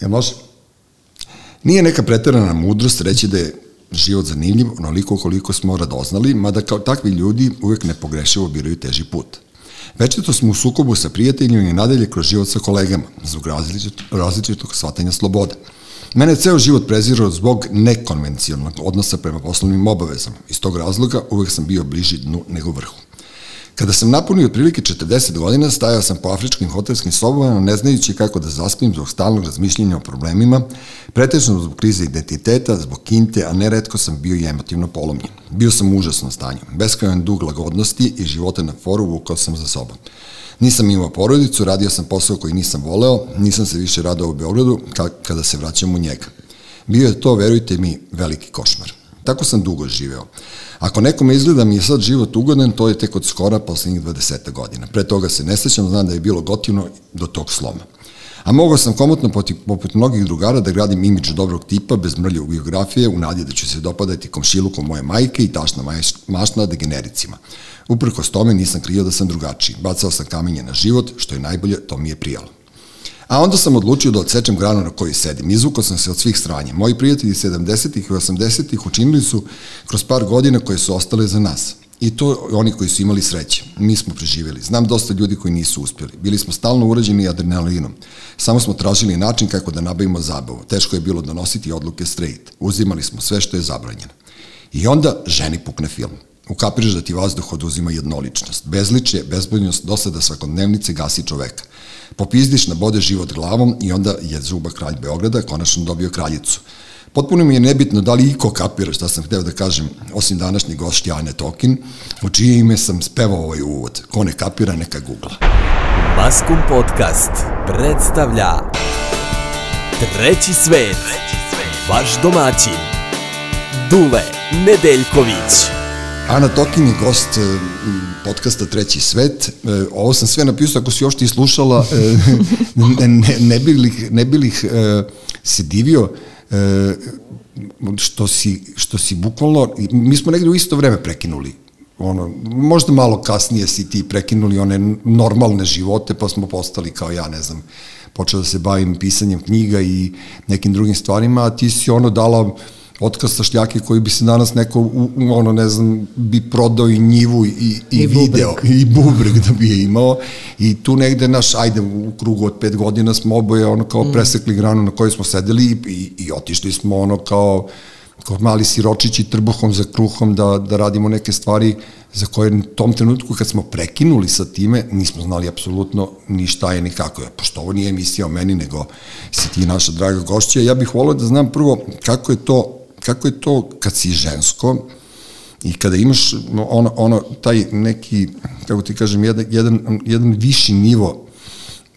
Jel može? Nije neka pretarana mudrost reći da je život zanimljiv onoliko koliko smo radoznali, mada kao takvi ljudi uvek nepogrešivo biraju teži put. Večito smo u sukobu sa prijateljima i nadalje kroz život sa kolegama, zbog različitog, različitog shvatanja slobode. Mene je ceo život prezirao zbog nekonvencionalnog odnosa prema poslovnim obavezama. Iz tog razloga uvek sam bio bliži dnu nego vrhu. Kada sam napunio otprilike 40 godina, stajao sam po afričkim hotelskim sobama, ne znajući kako da zaspim zbog stalnog razmišljenja o problemima, pretežno zbog krize identiteta, zbog kinte, a neretko sam bio i emotivno polomljen. Bio sam u užasnom stanju, beskajan dug lagodnosti i života na foru vukao sam za sobom. Nisam imao porodicu, radio sam posao koji nisam voleo, nisam se više radao u Beogradu kada se vraćam u njega. Bio je to, verujte mi, veliki košmar. Tako sam dugo živeo. Ako nekome izgleda mi je sad život ugodan, to je tek od skora poslednjih 20 godina. Pre toga se ne sećam, znam da je bilo gotivno do tog sloma. A mogao sam komotno poput mnogih drugara da gradim imidž dobrog tipa bez mrljog biografije u nadi da ću se dopadati komšilukom moje majke i tašna mašna degenericima. Uprkos tome nisam krio da sam drugačiji. Bacao sam kamenje na život, što je najbolje, to mi je prijalo. A onda sam odlučio da odsečem granu na kojoj sedim. Izvukao sam se od svih stranja. Moji prijatelji 70. i 80. učinili su kroz par godina koje su ostale za nas. I to oni koji su imali sreće. Mi smo preživjeli. Znam dosta ljudi koji nisu uspjeli. Bili smo stalno urađeni adrenalinom. Samo smo tražili način kako da nabavimo zabavu. Teško je bilo donositi odluke straight. Uzimali smo sve što je zabranjeno. I onda ženi pukne film. Ukapiraš da ti vazduh oduzima jednoličnost. Bezličje, bezbojnost, dosada svakodnevnice gasi čoveka. Popizdiš, nabode život glavom i onda je Zuba kralj Beograda konačno dobio kraljicu. Potpuno mi je nebitno da li iko kapira šta sam hteo da kažem, osim današnji gošć Jane Tokin, u čije ime sam spevao ovaj uvod. Ko ne kapira, neka googla. Maskum Podcast predstavlja Treći svet, vaš domaćin, Dule Nedeljković. Ana Tokin je gost e, podcasta Treći svet. E, ovo sam sve napisao, ako si još ti slušala, e, ne, ne, ne bih, ne se divio što si, što si bukvalno, mi smo negde u isto vreme prekinuli ono, možda malo kasnije si ti prekinuli one normalne živote, pa smo postali kao ja, ne znam, počeo da se bavim pisanjem knjiga i nekim drugim stvarima, a ti si ono dala otkaz sa šljake koji bi se danas neko, u, ono, ne znam, bi prodao i njivu i, i, I video, i bubreg da bi je imao. I tu negde naš, ajde, u krugu od pet godina smo oboje ono kao mm. presekli granu na kojoj smo sedeli i, i, i otišli smo ono kao kao mali siročići trbuhom za kruhom da, da radimo neke stvari za koje u tom trenutku kad smo prekinuli sa time nismo znali apsolutno ni šta je ni kako je. Pošto ovo nije emisija o meni nego si ti naša draga gošća, ja bih volio da znam prvo kako je to kako je to kad si žensko i kada imaš ono, ono taj neki, kako ti kažem, jedan, jedan, jedan viši nivo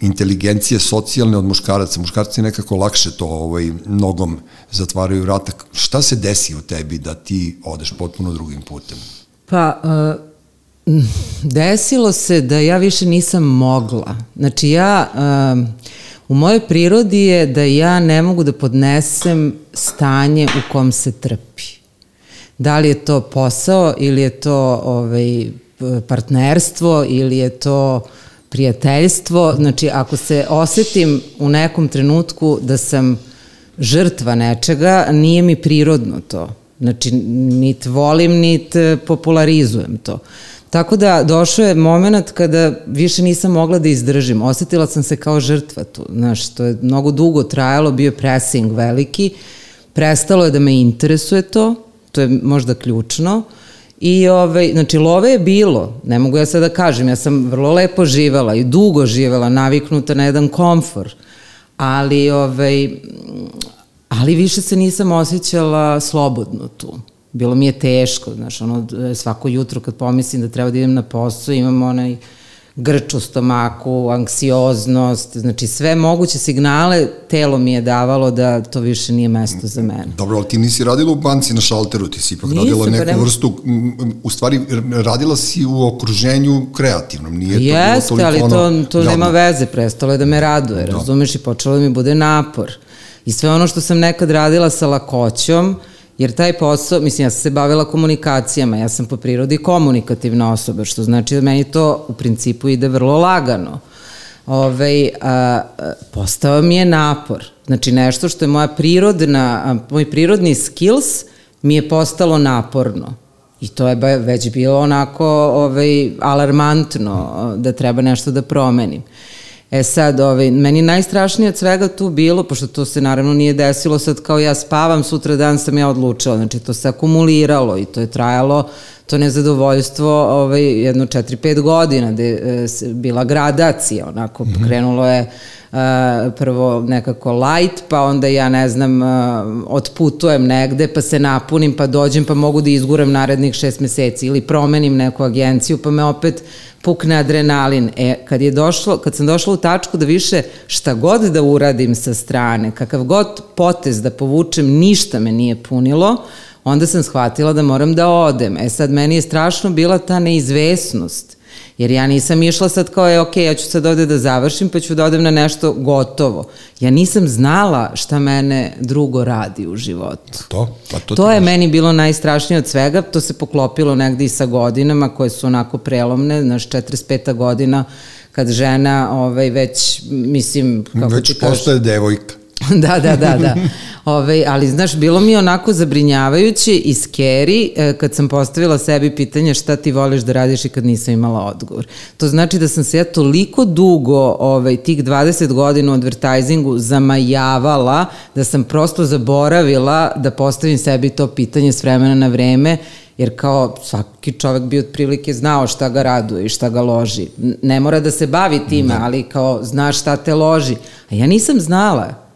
inteligencije socijalne od muškaraca. Muškarci nekako lakše to ovaj, nogom zatvaraju vrata. Šta se desi u tebi da ti odeš potpuno drugim putem? Pa, uh, desilo se da ja više nisam mogla. Znači ja... Uh, U mojoj prirodi je da ja ne mogu da podnesem stanje u kom se trpi. Da li je to posao ili je to ovaj, partnerstvo ili je to prijateljstvo. Znači, ako se osetim u nekom trenutku da sam žrtva nečega, nije mi prirodno to. Znači, nit volim, nit popularizujem to. Tako da došao je moment kada više nisam mogla da izdržim. Osetila sam se kao žrtva tu. Znaš, to je mnogo dugo trajalo, bio pressing veliki. Prestalo je da me interesuje to, to je možda ključno. I ovaj, znači love je bilo, ne mogu ja sad da kažem, ja sam vrlo lepo živela i dugo živela, naviknuta na jedan komfor, ali, ovaj, ali više se nisam osjećala slobodno tu bilo mi je teško, znaš, ono, svako jutro kad pomislim da treba da idem na posao, imam onaj grč u stomaku, anksioznost, znači sve moguće signale telo mi je davalo da to više nije mesto za mene. Dobro, ali ti nisi radila u banci na šalteru, ti si ipak Nisam, radila pa neku nema... vrstu, u stvari radila si u okruženju kreativnom, nije to Jeste, toliko ali to, to nema veze, prestalo je da me raduje, da. razumeš, i počelo da mi bude napor. I sve ono što sam nekad radila sa lakoćom, Jer taj posao, mislim, ja sam se bavila komunikacijama, ja sam po prirodi komunikativna osoba, što znači da meni to u principu ide vrlo lagano. ovaj, a, postao mi je napor. Znači nešto što je moja prirodna, a, moj prirodni skills mi je postalo naporno. I to je već bilo onako ovaj, alarmantno da treba nešto da promenim. E sad, ovaj, meni najstrašnije od svega tu bilo, pošto to se naravno nije desilo sad kao ja spavam, sutra dan sam ja odlučila, znači to se akumuliralo i to je trajalo to nezadovoljstvo ovaj, jedno 4-5 godina gde je bila gradacija, onako mm -hmm. krenulo je prvo nekako light, pa onda ja ne znam, uh, otputujem negde, pa se napunim, pa dođem, pa mogu da izguram narednih šest meseci ili promenim neku agenciju, pa me opet pukne adrenalin. E, kad, je došlo, kad sam došla u tačku da više šta god da uradim sa strane, kakav god potez da povučem, ništa me nije punilo, onda sam shvatila da moram da odem. E sad, meni je strašno bila ta neizvesnost Jer ja nisam išla sad kao je, ok, ja ću sad ovde da završim, pa ću da odem na nešto gotovo. Ja nisam znala šta mene drugo radi u životu. To? Pa to, to je možda. meni bilo najstrašnije od svega, to se poklopilo negde i sa godinama koje su onako prelomne, znaš, 45. godina, kad žena ovaj, već, mislim, kako već ti kažeš... Već postaje devojka. da, da, da, da. Ove, ali, znaš, bilo mi onako zabrinjavajuće i scary e, kad sam postavila sebi pitanje šta ti voliš da radiš i kad nisam imala odgovor. To znači da sam se ja toliko dugo, ovaj, tih 20 godina u advertisingu zamajavala da sam prosto zaboravila da postavim sebi to pitanje s vremena na vreme jer kao svaki čovek bi otprilike znao šta ga raduje i šta ga loži. Ne mora da se bavi time, ali kao znaš šta te loži. A ja nisam znala.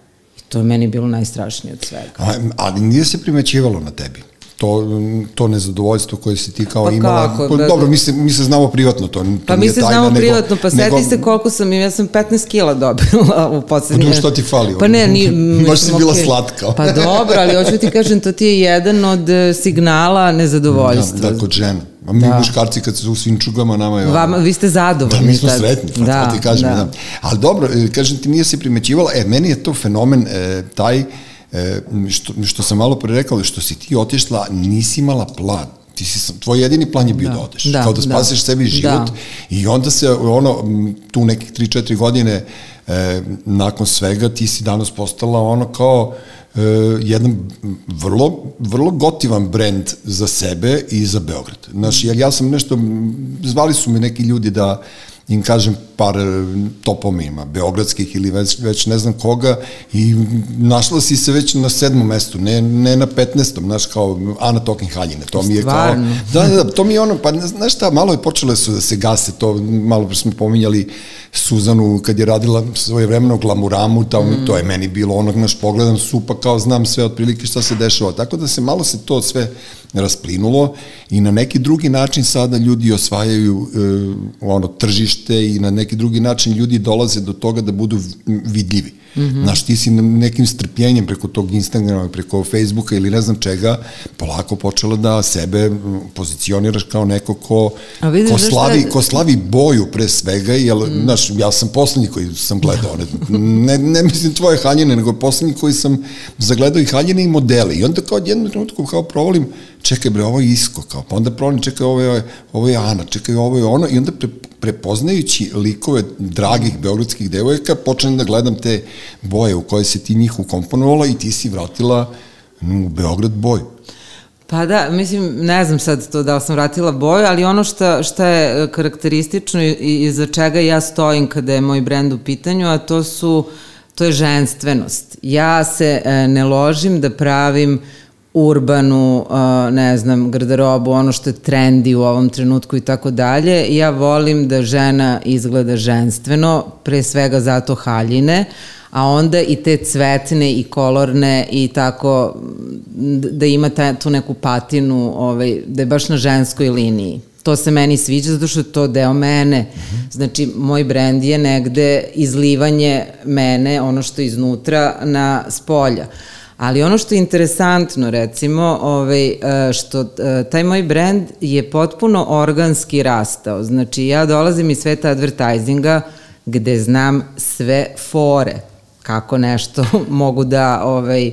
To je meni bilo najstrašnije od svega. A, ali nije se primećivalo na tebi? To, to nezadovoljstvo koje si ti kao pa imala. Kako? Pa, dobro, mi se, mi se znamo privatno, to, to pa mi se tajna, znamo nego, privatno, pa seti se koliko sam, ja sam 15 kila dobila u poslednje. Pa što ti fali? Pa ne, ni, Baš si bila okay. slatka. Pa dobro, ali hoću ti kažem, to ti je jedan od e, signala nezadovoljstva. Da, da kod žena. A mi da. muškarci kad su u svim čugama, nama je... Vama, vi ste zadovoljni. Da, mi smo sretni, pa da, ti kažem. Da. da. Ali dobro, e, kažem ti, nije se primećivala, e, meni je to fenomen, e, taj, e, što, što sam malo pre rekao, što si ti otišla, nisi imala plan ti si, tvoj jedini plan je bio da, da odeš, da, kao da, da. spaseš da, sebi život da. i onda se ono, tu nekih 3-4 godine e, nakon svega ti si danas postala ono kao e, jedan vrlo, vrlo gotivan brend za sebe i za Beograd. Znaš, ja, ja sam nešto, zvali su me neki ljudi da im kažem par e, topomima, beogradskih ili već, već ne znam koga i našla si se već na sedmom mestu, ne, ne na petnestom, znaš, kao Ana Tokin Haljine, to mi je kao, da, da, to mi je ono, pa znaš šta, malo je počele su da se gase, to malo smo pominjali Suzanu kad je radila svoje vremeno glamuramu, ta, mm. to je meni bilo onog, naš pogledam supa kao znam sve otprilike šta se dešava, tako da se malo se to sve rasplinulo i na neki drugi način sada ljudi osvajaju e, ono tržište i na neki drugi način ljudi dolaze do toga da budu vidljivi. Mm -hmm. Znaš, ti si nekim strpljenjem preko tog Instagrama, preko Facebooka ili ne znam čega, polako počela da sebe pozicioniraš kao neko ko, vidiš, ko, slavi, je... ko slavi boju pre svega, jer, mm. znaš, ja sam poslednji koji sam gledao, ne, ne, ne mislim tvoje haljine, nego poslednji koji sam zagledao i haljine i modele. I onda kao jednom trenutku kao provalim, čekaj bre, ovo je Isko, kao, pa onda provalim, čekaj, ovo je, ovo je Ana, čekaj, ovo je ono, i onda pre, prepoznajući likove dragih beogradskih devojaka, počnem da gledam te boje u koje se ti njih ukomponovala i ti si vratila u Beograd boju. Pa da, mislim, ne znam sad to da li sam vratila boju, ali ono šta, šta je karakteristično i, i za čega ja stojim kada je moj brend u pitanju, a to su, to je ženstvenost. Ja se e, ne ložim da pravim uh, urbanu, ne znam, garderobu, ono što je trendi u ovom trenutku i tako dalje. Ja volim da žena izgleda ženstveno, pre svega zato haljine, a onda i te cvetne i kolorne i tako da ima ta, tu neku patinu, ovaj, da je baš na ženskoj liniji. To se meni sviđa zato što je to deo mene. Znači, moj brend je negde izlivanje mene, ono što je iznutra, na spolja. Uh, Ali ono što je interesantno, recimo, ovaj, e, što e, taj moj brand je potpuno organski rastao. Znači, ja dolazim iz sveta advertisinga gde znam sve fore, kako nešto mogu da ovaj,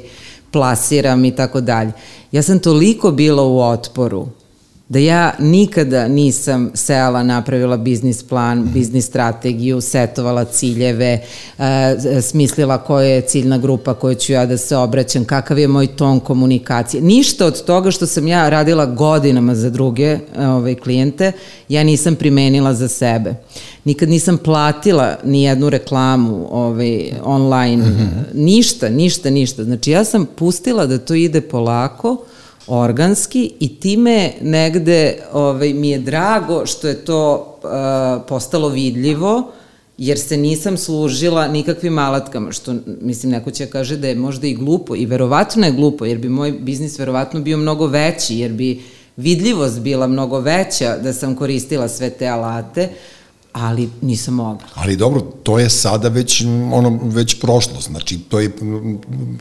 plasiram i tako dalje. Ja sam toliko bila u otporu da ja nikada nisam sela, napravila biznis plan, biznis strategiju, setovala ciljeve, e, smislila koja je ciljna grupa koju ću ja da se obraćam, kakav je moj ton komunikacije. Ništa od toga što sam ja radila godinama za druge ove, ovaj, klijente, ja nisam primenila za sebe. Nikad nisam platila ni jednu reklamu ovaj, online, mm -hmm. ništa, ništa, ništa. Znači ja sam pustila da to ide polako, organski i time negde ovaj, mi je drago što je to uh, postalo vidljivo, jer se nisam služila nikakvim alatkama, što mislim neko će kaže da je možda i glupo i verovatno je glupo, jer bi moj biznis verovatno bio mnogo veći, jer bi vidljivost bila mnogo veća da sam koristila sve te alate, ali nisam mogla. Ali dobro, to je sada već ono već prošlo, znači to je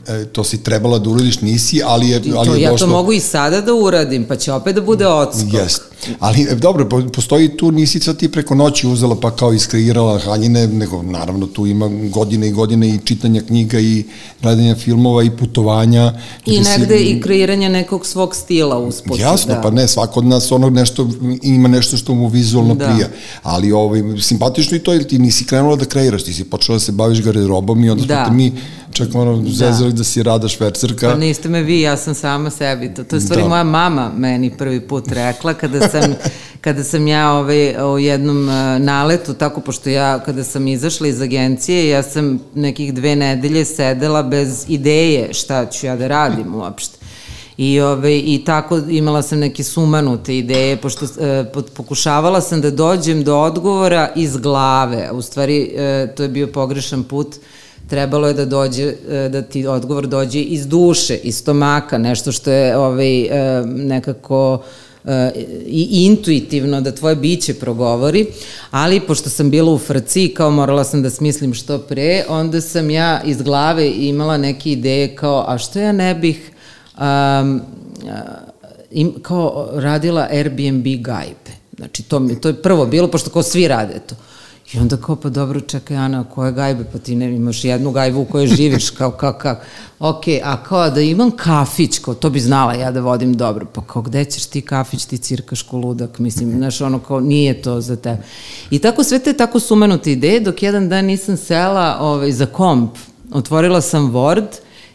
e, to si trebala da uradiš, nisi, ali je ali to, je ja došlo. to mogu i sada da uradim, pa će opet da bude odskok. Jeste. Ali e, dobro, postoji tu nisi sad ti preko noći uzela pa kao iskreirala haljine, nego naravno tu ima godine i godine i čitanja knjiga i gledanja filmova i putovanja. I negde si, i kreiranja nekog svog stila usput. Jasno, da. pa ne, svako od nas ono nešto, ima nešto što mu vizualno da. prija. Ali ovaj, simpatično i to, jer ti nisi krenula da kreiraš, ti si počela da se baviš garderobom i onda da. smo te mi čak ono da. zezali da si rada švercerka. Pa niste me vi, ja sam sama sebi. To, to je stvari da. moja mama meni prvi put rekla kada sam, kada sam ja ovaj, u jednom uh, naletu, tako pošto ja kada sam izašla iz agencije, ja sam nekih dve nedelje sedela bez ideje šta ću ja da radim uopšte. I, ove, I tako imala sam neke sumanute ideje, pošto e, pokušavala sam da dođem do odgovora iz glave. U stvari, e, to je bio pogrešan put. Trebalo je da dođe, e, da ti odgovor dođe iz duše, iz stomaka, nešto što je ovaj, e, nekako e, i intuitivno da tvoje biće progovori, ali pošto sam bila u frci kao morala sam da smislim što pre, onda sam ja iz glave imala neke ideje kao a što ja ne bih um, im, kao radila Airbnb gajbe. Znači, to, mi, to je prvo bilo, pošto kao svi rade to. I onda kao, pa dobro, čekaj, Ana, koje gajbe? Pa ti ne imaš jednu gajbu u kojoj živiš, kao, kao, kao. Ok, a kao da imam kafić, kao, to bi znala ja da vodim dobro. Pa kao, gde ćeš ti kafić, ti cirkaš ko ludak, mislim, znaš, ono kao, nije to za tebe. I tako sve te tako sumenute ideje, dok jedan dan nisam sela ovaj, za komp, otvorila sam Word,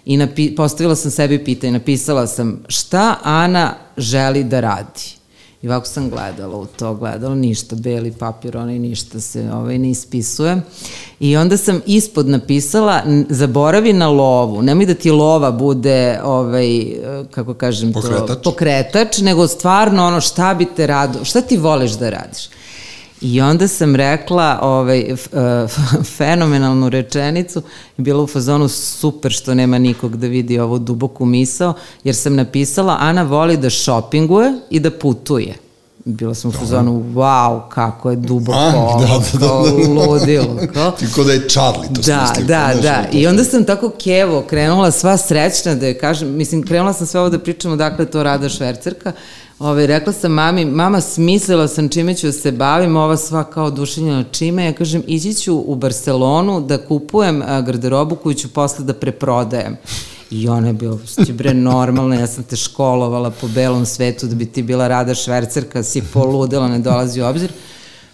i napi, postavila sam sebi pitanje, napisala sam šta Ana želi da radi. I ovako sam gledala u to, gledala ništa, beli papir, onaj ništa se ovaj, ne ispisuje. I onda sam ispod napisala, zaboravi na lovu, nemoj da ti lova bude, ovaj, kako kažem pokretač. to, pokretač, nego stvarno ono šta bi te rado, šta ti voliš da radiš. I onda sam rekla ovaj, e, fenomenalnu rečenicu, bilo u fazonu super što nema nikog da vidi ovu duboku misao, jer sam napisala Ana voli da šopinguje i da putuje. Bila sam u fazonu, wow, kako je duboko, A, da, da, da, da, da. ludilo. Kao. Tiko da je Charlie, to da, smisli. Da, da, da. I onda sam tako kevo krenula sva srećna da je kažem, mislim, krenula sam sve ovo da pričamo dakle to rada švercerka, Ove, rekla sam mami, mama smislila sam čime ću da se bavim, ova sva kao dušenja čime, ja kažem, ići ću u Barcelonu da kupujem garderobu koju ću posle da preprodajem. I ona je bila, ti bre normalna, ja sam te školovala po belom svetu da bi ti bila rada švercerka, si poludela, ne dolazi u obzir.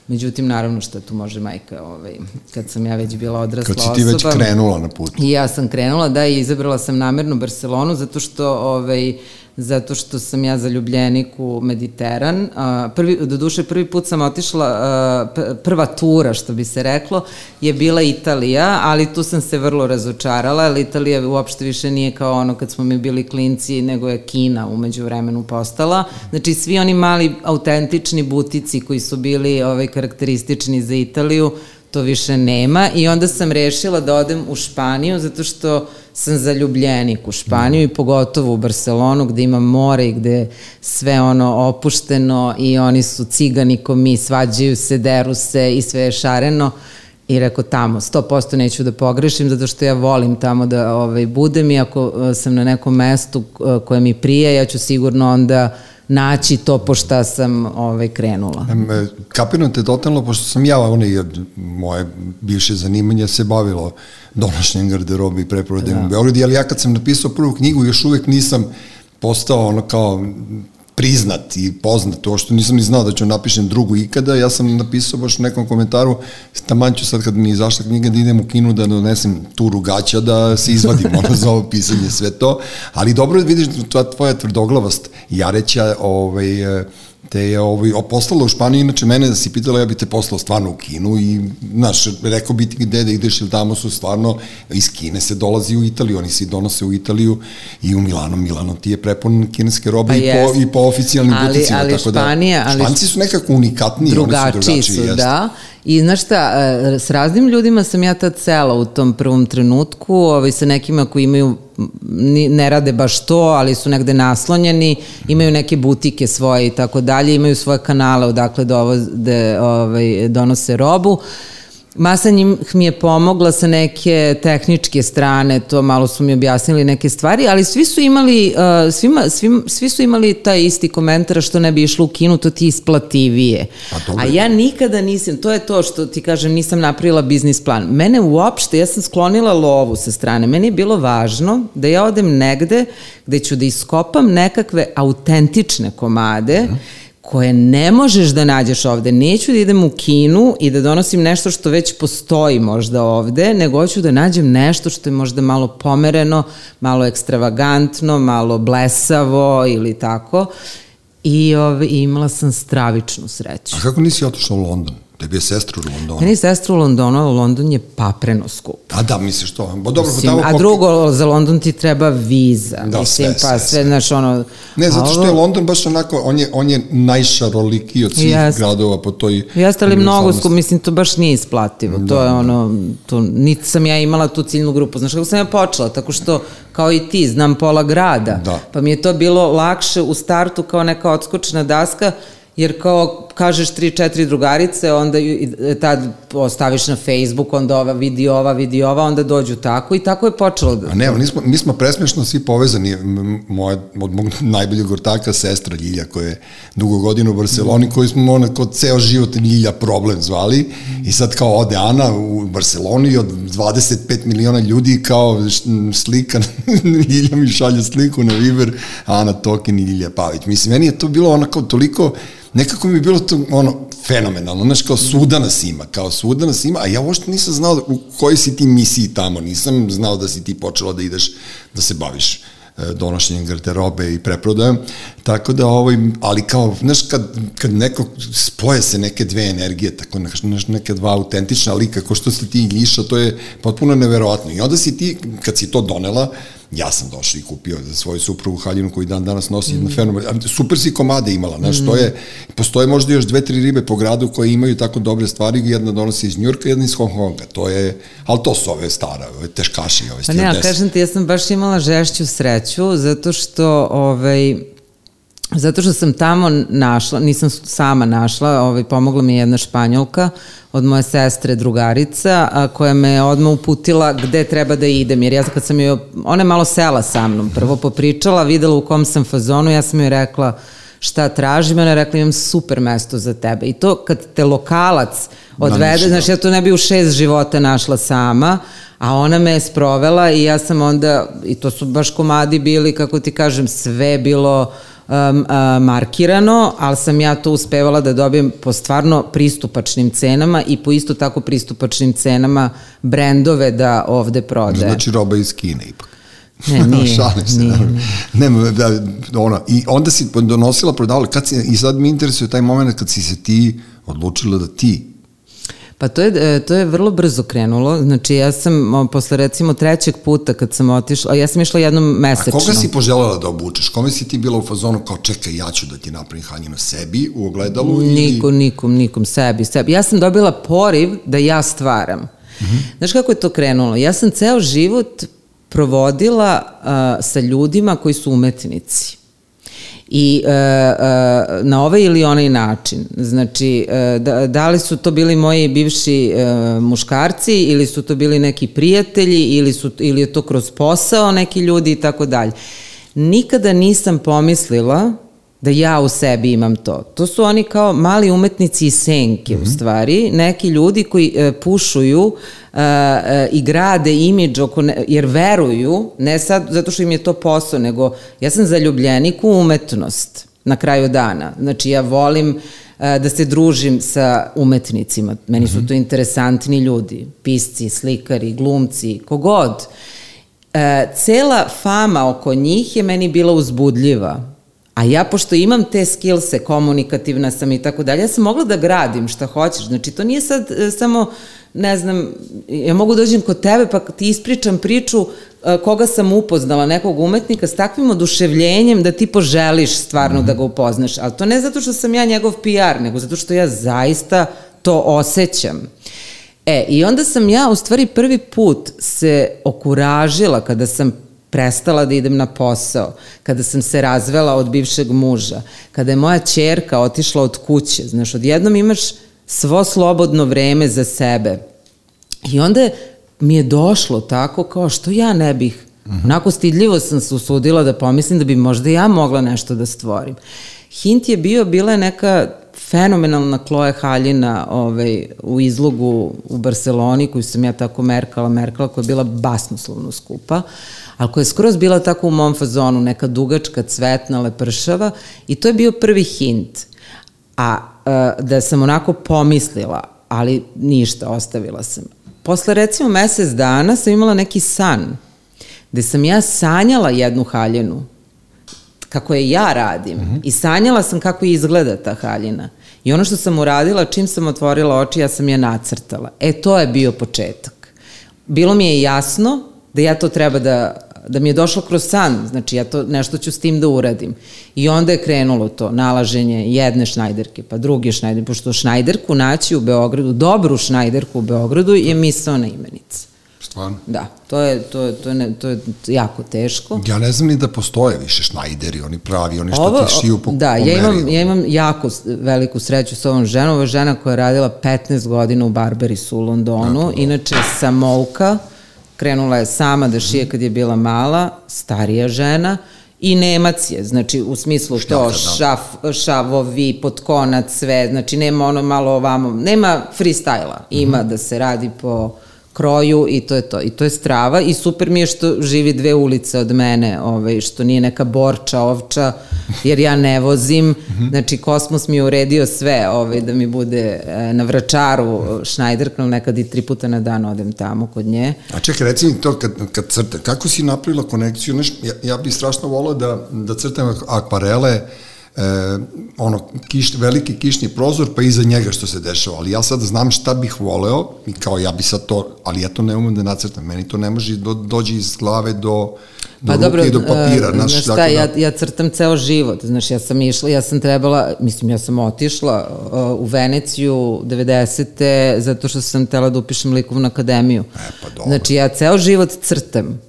Međutim, naravno što tu može majka, ovaj, kad sam ja već bila odrasla osoba. Kad si ti već krenula na put. I ja sam krenula, da, i izabrala sam namerno Barcelonu, zato što ovaj, zato što sam ja zaljubljenik u Mediteran. Prvi, do duše, prvi put sam otišla, prva tura, što bi se reklo, je bila Italija, ali tu sam se vrlo razočarala, ali Italija uopšte više nije kao ono kad smo mi bili klinci, nego je Kina umeđu vremenu postala. Znači, svi oni mali autentični butici koji su bili ovaj, karakteristični za Italiju, to više nema i onda sam rešila da odem u Španiju zato što sam zaljubljenik u Španiju mm. i pogotovo u Barcelonu gde ima more i gde sve ono opušteno i oni su cigani ko mi, svađaju se, deru se i sve je šareno i rekao tamo, 100% neću da pogrešim zato što ja volim tamo da ovaj, budem i ako eh, sam na nekom mestu eh, koje mi prije, ja ću sigurno onda uh, naći to po šta sam ovaj, krenula. E, kapiram te totalno, pošto sam ja, ono je moje bivše zanimanje se bavilo donošenjem garderobe i preprodajem da. u Beogradu, ali ja kad sam napisao prvu knjigu još uvek nisam postao ono kao priznat i poznat, to što nisam ni znao da ću napišem drugu ikada, ja sam napisao baš u nekom komentaru, taman ću sad kad mi izašla knjiga da idem u kinu da donesem tu rugaća da se izvadim ono za ovo pisanje, sve to, ali dobro vidiš tvoja, tvrdoglavost, Jareća, ovaj, te je ovaj, poslala u Španiju, inače mene da si pitala, ja bi te poslao stvarno u Kinu i, znaš, rekao bi ti gde da ideš ili tamo su stvarno, iz Kine se dolazi u Italiju, oni se donose u Italiju i u Milano, Milano ti je prepun kineske robe pa i, po, i po oficijalnim ali, buticima, ali tako Španija, da, Španci su nekako unikatniji, drugačiji oni su drugačiji, su, jest. da, I znaš šta, e, s raznim ljudima sam ja tad cela u tom prvom trenutku, ovaj, sa nekima koji imaju, ne rade baš to, ali su negde naslonjeni, imaju neke butike svoje i tako dalje, imaju svoje kanale odakle dovoze, ovaj, donose robu. Uh, Masa njih mi je pomogla sa neke tehničke strane, to malo su mi objasnili neke stvari, ali svi su imali, uh, svima, svim, svi su imali taj isti komentar što ne bi išlo u kinu, to ti isplativije. Pa A ja nikada nisam, to je to što ti kažem, nisam napravila biznis plan. Mene uopšte, ja sam sklonila lovu sa strane, meni je bilo važno da ja odem negde gde ću da iskopam nekakve autentične komade, mm -hmm koje ne možeš da nađeš ovde. Neću da idem u kinu i da donosim nešto što već postoji možda ovde, nego hoću da nađem nešto što je možda malo pomereno, malo ekstravagantno, malo blesavo ili tako. I ove, imala sam stravičnu sreću. A kako nisi otišla u London? Tebi je sestra u Londonu. Meni je sestra u Londonu, a London je papreno skup. A da, misliš to? Bo dobro, Mislim, tamo a drugo, za London ti treba viza. Da, Mislim, sve, pa sve, sve, znaš, ono... Ne, zato što je London baš onako, on je, on je najšarolikiji od svih Jeste. gradova po toj... Jeste ali mnogo skup, mislim, to baš nije isplativo. Da, to je da. ono, to, niti sam ja imala tu ciljnu grupu. Znaš kako sam ja počela? Tako što, kao i ti, znam pola grada. Da. Pa mi je to bilo lakše u startu kao neka odskočna daska, jer kao kažeš tri, četiri drugarice, onda i tad ostaviš na Facebook, onda ova vidi ova, vidi ova, onda dođu tako i tako je počelo. Da, A ne, mi smo, mi smo presmešno svi povezani. Moja, od mog najboljeg ortaka, sestra Ljilja, koja je dugo godina u Barceloni, koji smo onako ceo život Ljilja problem zvali. I sad kao ode Ana u Barceloni od 25 miliona ljudi kao slika, Ljilja mi šalje sliku na Viber, Ana Tokin i Ljilja Pavić. Mislim, meni je to bilo onako toliko nekako mi je bilo to ono fenomenalno, znaš, kao svuda nas ima, kao svuda nas ima, a ja uopšte nisam znao u kojoj si ti misiji tamo, nisam znao da si ti počela da ideš, da se baviš e, donošenjem garderobe i preprodajom, tako da ovaj, ali kao, znaš, kad, kad neko spoje se neke dve energije, tako znaš, neke dva autentična lika, ko što ste ti i Ljiša, to je potpuno neverovatno. I onda si ti, kad si to donela, ja sam došao i kupio za svoju suprugu haljinu koju dan danas nosi mm. fenomen. Super si komade imala, znaš, mm. to je, postoje možda još dve, tri ribe po gradu koje imaju tako dobre stvari, jedna donosi iz Njurka, jedna iz Hong Konga, to je, ali to su ove stare, ove teškaši, ove Pa ne, ali stewardesse. kažem ti, ja sam baš imala žešću sreću, zato što, ovaj, zato što sam tamo našla, nisam sama našla, ovaj, pomogla mi je jedna španjolka od moje sestre drugarica, a, koja me odmah uputila gde treba da idem, jer ja kad sam joj, ona je malo sela sa mnom, prvo popričala, videla u kom sam fazonu, ja sam joj rekla šta tražim, ona je rekla imam super mesto za tebe. I to kad te lokalac odvede, znaš, ja to ne bi u šest života našla sama, a ona me je sprovela i ja sam onda, i to su baš komadi bili, kako ti kažem, sve bilo um, a, markirano, ali sam ja to uspevala da dobijem po stvarno pristupačnim cenama i po isto tako pristupačnim cenama brendove da ovde prodaje. Znači roba iz Kine ipak. Ne, nije, Šalim se, nije, naravno. Nema, da, ono, I onda si donosila, prodavala, kad si, i sad mi interesuje taj moment kad si se ti odlučila da ti Pa to je, e, to je vrlo brzo krenulo. Znači ja sam posle recimo trećeg puta kad sam otišla, a ja sam išla jednom A mesečno. koga si poželjela da obučeš? Kome si ti bila u fazonu kao čekaj, ja ću da ti napravim haljinu sebi u ogledalu? Nikom, nikom, nikom, sebi, sebi. Ja sam dobila poriv da ja stvaram. Mm. -hmm. Znaš kako je to krenulo? Ja sam ceo život provodila uh, sa ljudima koji su umetnici. I e, e, na ovaj ili onaj način. Znači, e, da, da li su to bili moji bivši e, muškarci ili su to bili neki prijatelji ili, su, ili je to kroz posao neki ljudi i tako dalje. Nikada nisam pomislila da ja u sebi imam to. To su oni kao mali umetnici i senke mm -hmm. u stvari, neki ljudi koji e, pušuju e, e, i grade imidž oko ne, jer veruju, ne sad zato što im je to posao, nego ja sam zaljubljenik u umetnost. na kraju dana. Znači ja volim e, da se družim sa umetnicima. Meni su to interesantni ljudi, pisci, slikari, glumci, kogod. E, cela fama oko njih je meni bila uzbudljiva. A ja, pošto imam te skillse, komunikativna sam i tako dalje, ja sam mogla da gradim šta hoćeš. Znači, to nije sad e, samo, ne znam, ja mogu dođem kod tebe pa ti ispričam priču e, koga sam upoznala, nekog umetnika, s takvim oduševljenjem da ti poželiš stvarno mm -hmm. da ga upoznaš. Ali to ne zato što sam ja njegov PR, nego zato što ja zaista to osjećam. E, i onda sam ja u stvari prvi put se okuražila kada sam prestala da idem na posao, kada sam se razvela od bivšeg muža, kada je moja čerka otišla od kuće, znaš, odjednom imaš svo slobodno vreme za sebe. I onda mi je došlo tako kao što ja ne bih. -hmm. Onako stidljivo sam se usudila da pomislim da bi možda ja mogla nešto da stvorim. Hint je bio, bila je neka fenomenalna Kloje Haljina ovaj, u izlogu u Barceloni, koju sam ja tako merkala, merkala, koja je bila basnoslovno skupa, ali koja je skroz bila tako u mom fazonu, neka dugačka, cvetna, lepršava i to je bio prvi hint. A, a da sam onako pomislila, ali ništa, ostavila sam. Posle recimo mesec dana sam imala neki san, gde sam ja sanjala jednu haljenu, kako je ja radim. Mm -hmm. I sanjala sam kako izgleda ta haljina. I ono što sam uradila, čim sam otvorila oči, ja sam je nacrtala. E, to je bio početak. Bilo mi je jasno da ja to treba da, da mi je došlo kroz san, znači ja to nešto ću s tim da uradim. I onda je krenulo to, nalaženje jedne šnajderke, pa druge šnajderke, pošto šnajderku naći u Beogradu, dobru šnajderku u Beogradu je misalna imenica. Stvarno? Da, to je, to, je, to, je, ne, to je jako teško. Ja ne znam ni da postoje više šnajderi, oni pravi, oni što Ovo, ti šiju po Da, ja imam, ja imam jako veliku sreću sa ovom ženom. Je žena koja je radila 15 godina u Barberisu u Londonu, Tako, inače samouka, krenula je sama da šije kad je bila mala, starija žena, i Nemac je, znači u smislu to da. šaf, šavovi, potkonac, sve, znači nema ono malo ovamo, nema freestyla, ima mm -hmm. da se radi po kroju i to je to. I to je strava i super mi je što živi dve ulice od mene, ovaj, što nije neka borča, ovča, jer ja ne vozim. Znači, Kosmos mi je uredio sve ovaj, da mi bude e, na vračaru Schneiderknom, nekad i tri puta na dan odem tamo kod nje. A čekaj, reci mi to kad, kad crte, kako si napravila konekciju? Neš, ja, ja bih strašno volao da, da crtam akvarele, e, ono, kiš, veliki kišni prozor, pa iza njega što se dešava. Ali ja sad znam šta bih voleo i kao ja bi sad to, ali ja to ne umem da nacrtam. Meni to ne može do, dođe iz glave do, do pa ruke dobro, i do papira. Uh, znaš šta, da... ja, ja crtam ceo život. Znaš, ja sam išla, ja sam trebala, mislim, ja sam otišla uh, u Veneciju 90. zato što sam tela da upišem likovnu akademiju. E, pa dobro. Znači, ja ceo život crtam.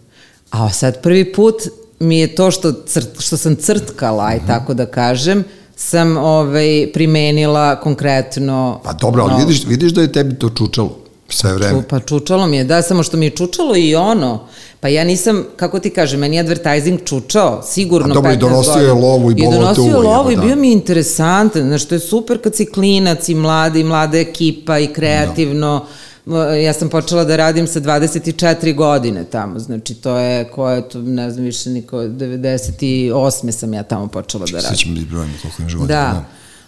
A sad prvi put mi je to što, crt, što sam crtkala, aj tako da kažem, sam ovaj, primenila konkretno... Pa dobro, ali no, vidiš, vidiš da je tebi to čučalo sve vreme. Pa čučalo mi je, da, samo što mi je čučalo i ono. Pa ja nisam, kako ti kažem, meni je advertising čučao, sigurno 15 godina. A dobro, i donosio je lovu i bolo te I donosio lovu i da. bio mi interesantan, znaš, to je super kad si klinac i mladi, i mlada ekipa i kreativno. Da ja sam počela da radim sa 24 godine tamo, znači to je, ko je to, ne znam više niko, 98. sam ja tamo počela da radim. Sve ćemo biti brojimo koliko im života. Da. da.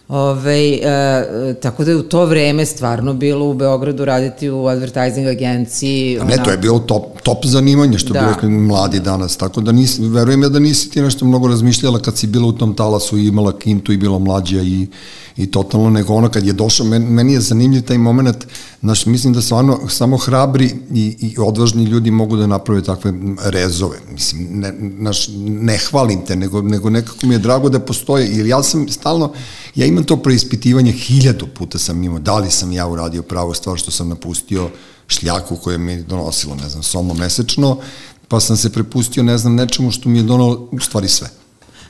Ove, e, tako da je u to vreme stvarno bilo u Beogradu raditi u advertising agenciji. A ne, ona... to je bilo top, top zanimanje što da. bi rekli mladi danas, tako da nisi, verujem ja da nisi ti nešto mnogo razmišljala kad si bila u tom talasu i imala kintu i bila mlađa i, i totalno, nego ono kad je došao, meni, meni je zanimljiv taj moment, znaš, mislim da stvarno samo hrabri i, i odvažni ljudi mogu da naprave takve rezove, mislim, ne, naš, ne hvalim te, nego, nego nekako mi je drago da postoje, jer ja sam stalno, ja imam to preispitivanje, hiljadu puta sam imao, da li sam ja uradio pravo stvar što sam napustio šljaku koje mi je donosilo, ne znam, somo mesečno, pa sam se prepustio, ne znam, nečemu što mi je donalo u stvari sve.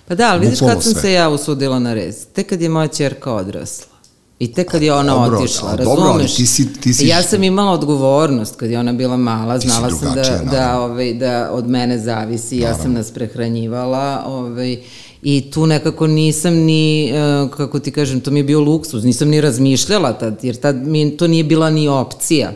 Pa da, ali vidiš kad sam sve. se ja usudila na rez? Tek kad je moja čerka odrasla. I tek kad je ona dobro, otišla, razumeš? Dobro, ali ti si, ti si... Ja sam imala odgovornost kad je ona bila mala, znala sam da, da, ovaj, da od mene zavisi, naravno. ja sam nas prehranjivala, ovaj, i tu nekako nisam ni, e, kako ti kažem, to mi je bio luksuz, nisam ni razmišljala tad, jer tad mi to nije bila ni opcija.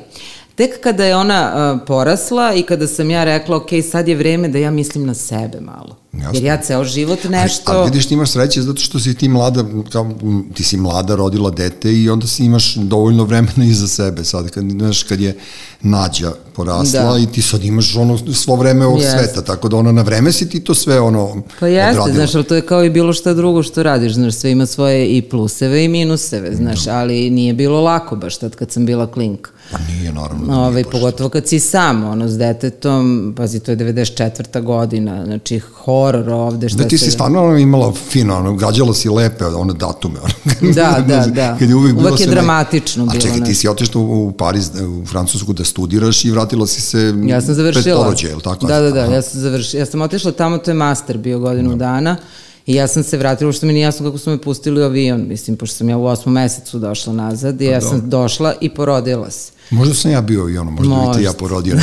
Tek kada je ona uh, porasla i kada sam ja rekla, ok, sad je vreme da ja mislim na sebe malo Jasno. Jer ja ceo život nešto... Ali, ali vidiš, ti imaš sreće zato što si ti mlada, kao, ti si mlada, rodila dete i onda si imaš dovoljno vremena iza sebe. Sad, kad, znaš, kad je nađa porasla Da. i ti sad imaš ono svo vreme ovog Jeste. sveta, tako da ono na vreme si ti to sve ono Pa jeste, odradila. znaš, ali to je kao i bilo šta drugo što radiš, znaš, sve ima svoje i pluseve i minuseve, znaš, ali nije bilo lako baš tad kad sam bila klinka. Pa nije, naravno. da nije Ovaj, pogotovo kad si sam, ono, s detetom, pazi, to je 94. godina, znači, horor ovde, šta Da ti si stvarno ono, imala fino, ono, gađala si lepe one datume. Ono, Da, da, da. Kad je uvek, bilo Uvek je dramatično A bilo, čekaj, ne. ti si otišla u, Pariz, u Francusku da studiraš i vratila si se Ja sam pred završila. porođaj, je li tako? Da, da, da, Aha. ja sam završila. Ja sam otišla tamo, to je master bio godinu dana. I ja sam se vratila, što mi nije jasno kako su me pustili u avion, mislim, pošto sam ja u osmom mesecu došla nazad i ja sam došla i porodila se. Možda sam ja bio i ono, možda bi te Možda. ja porodio.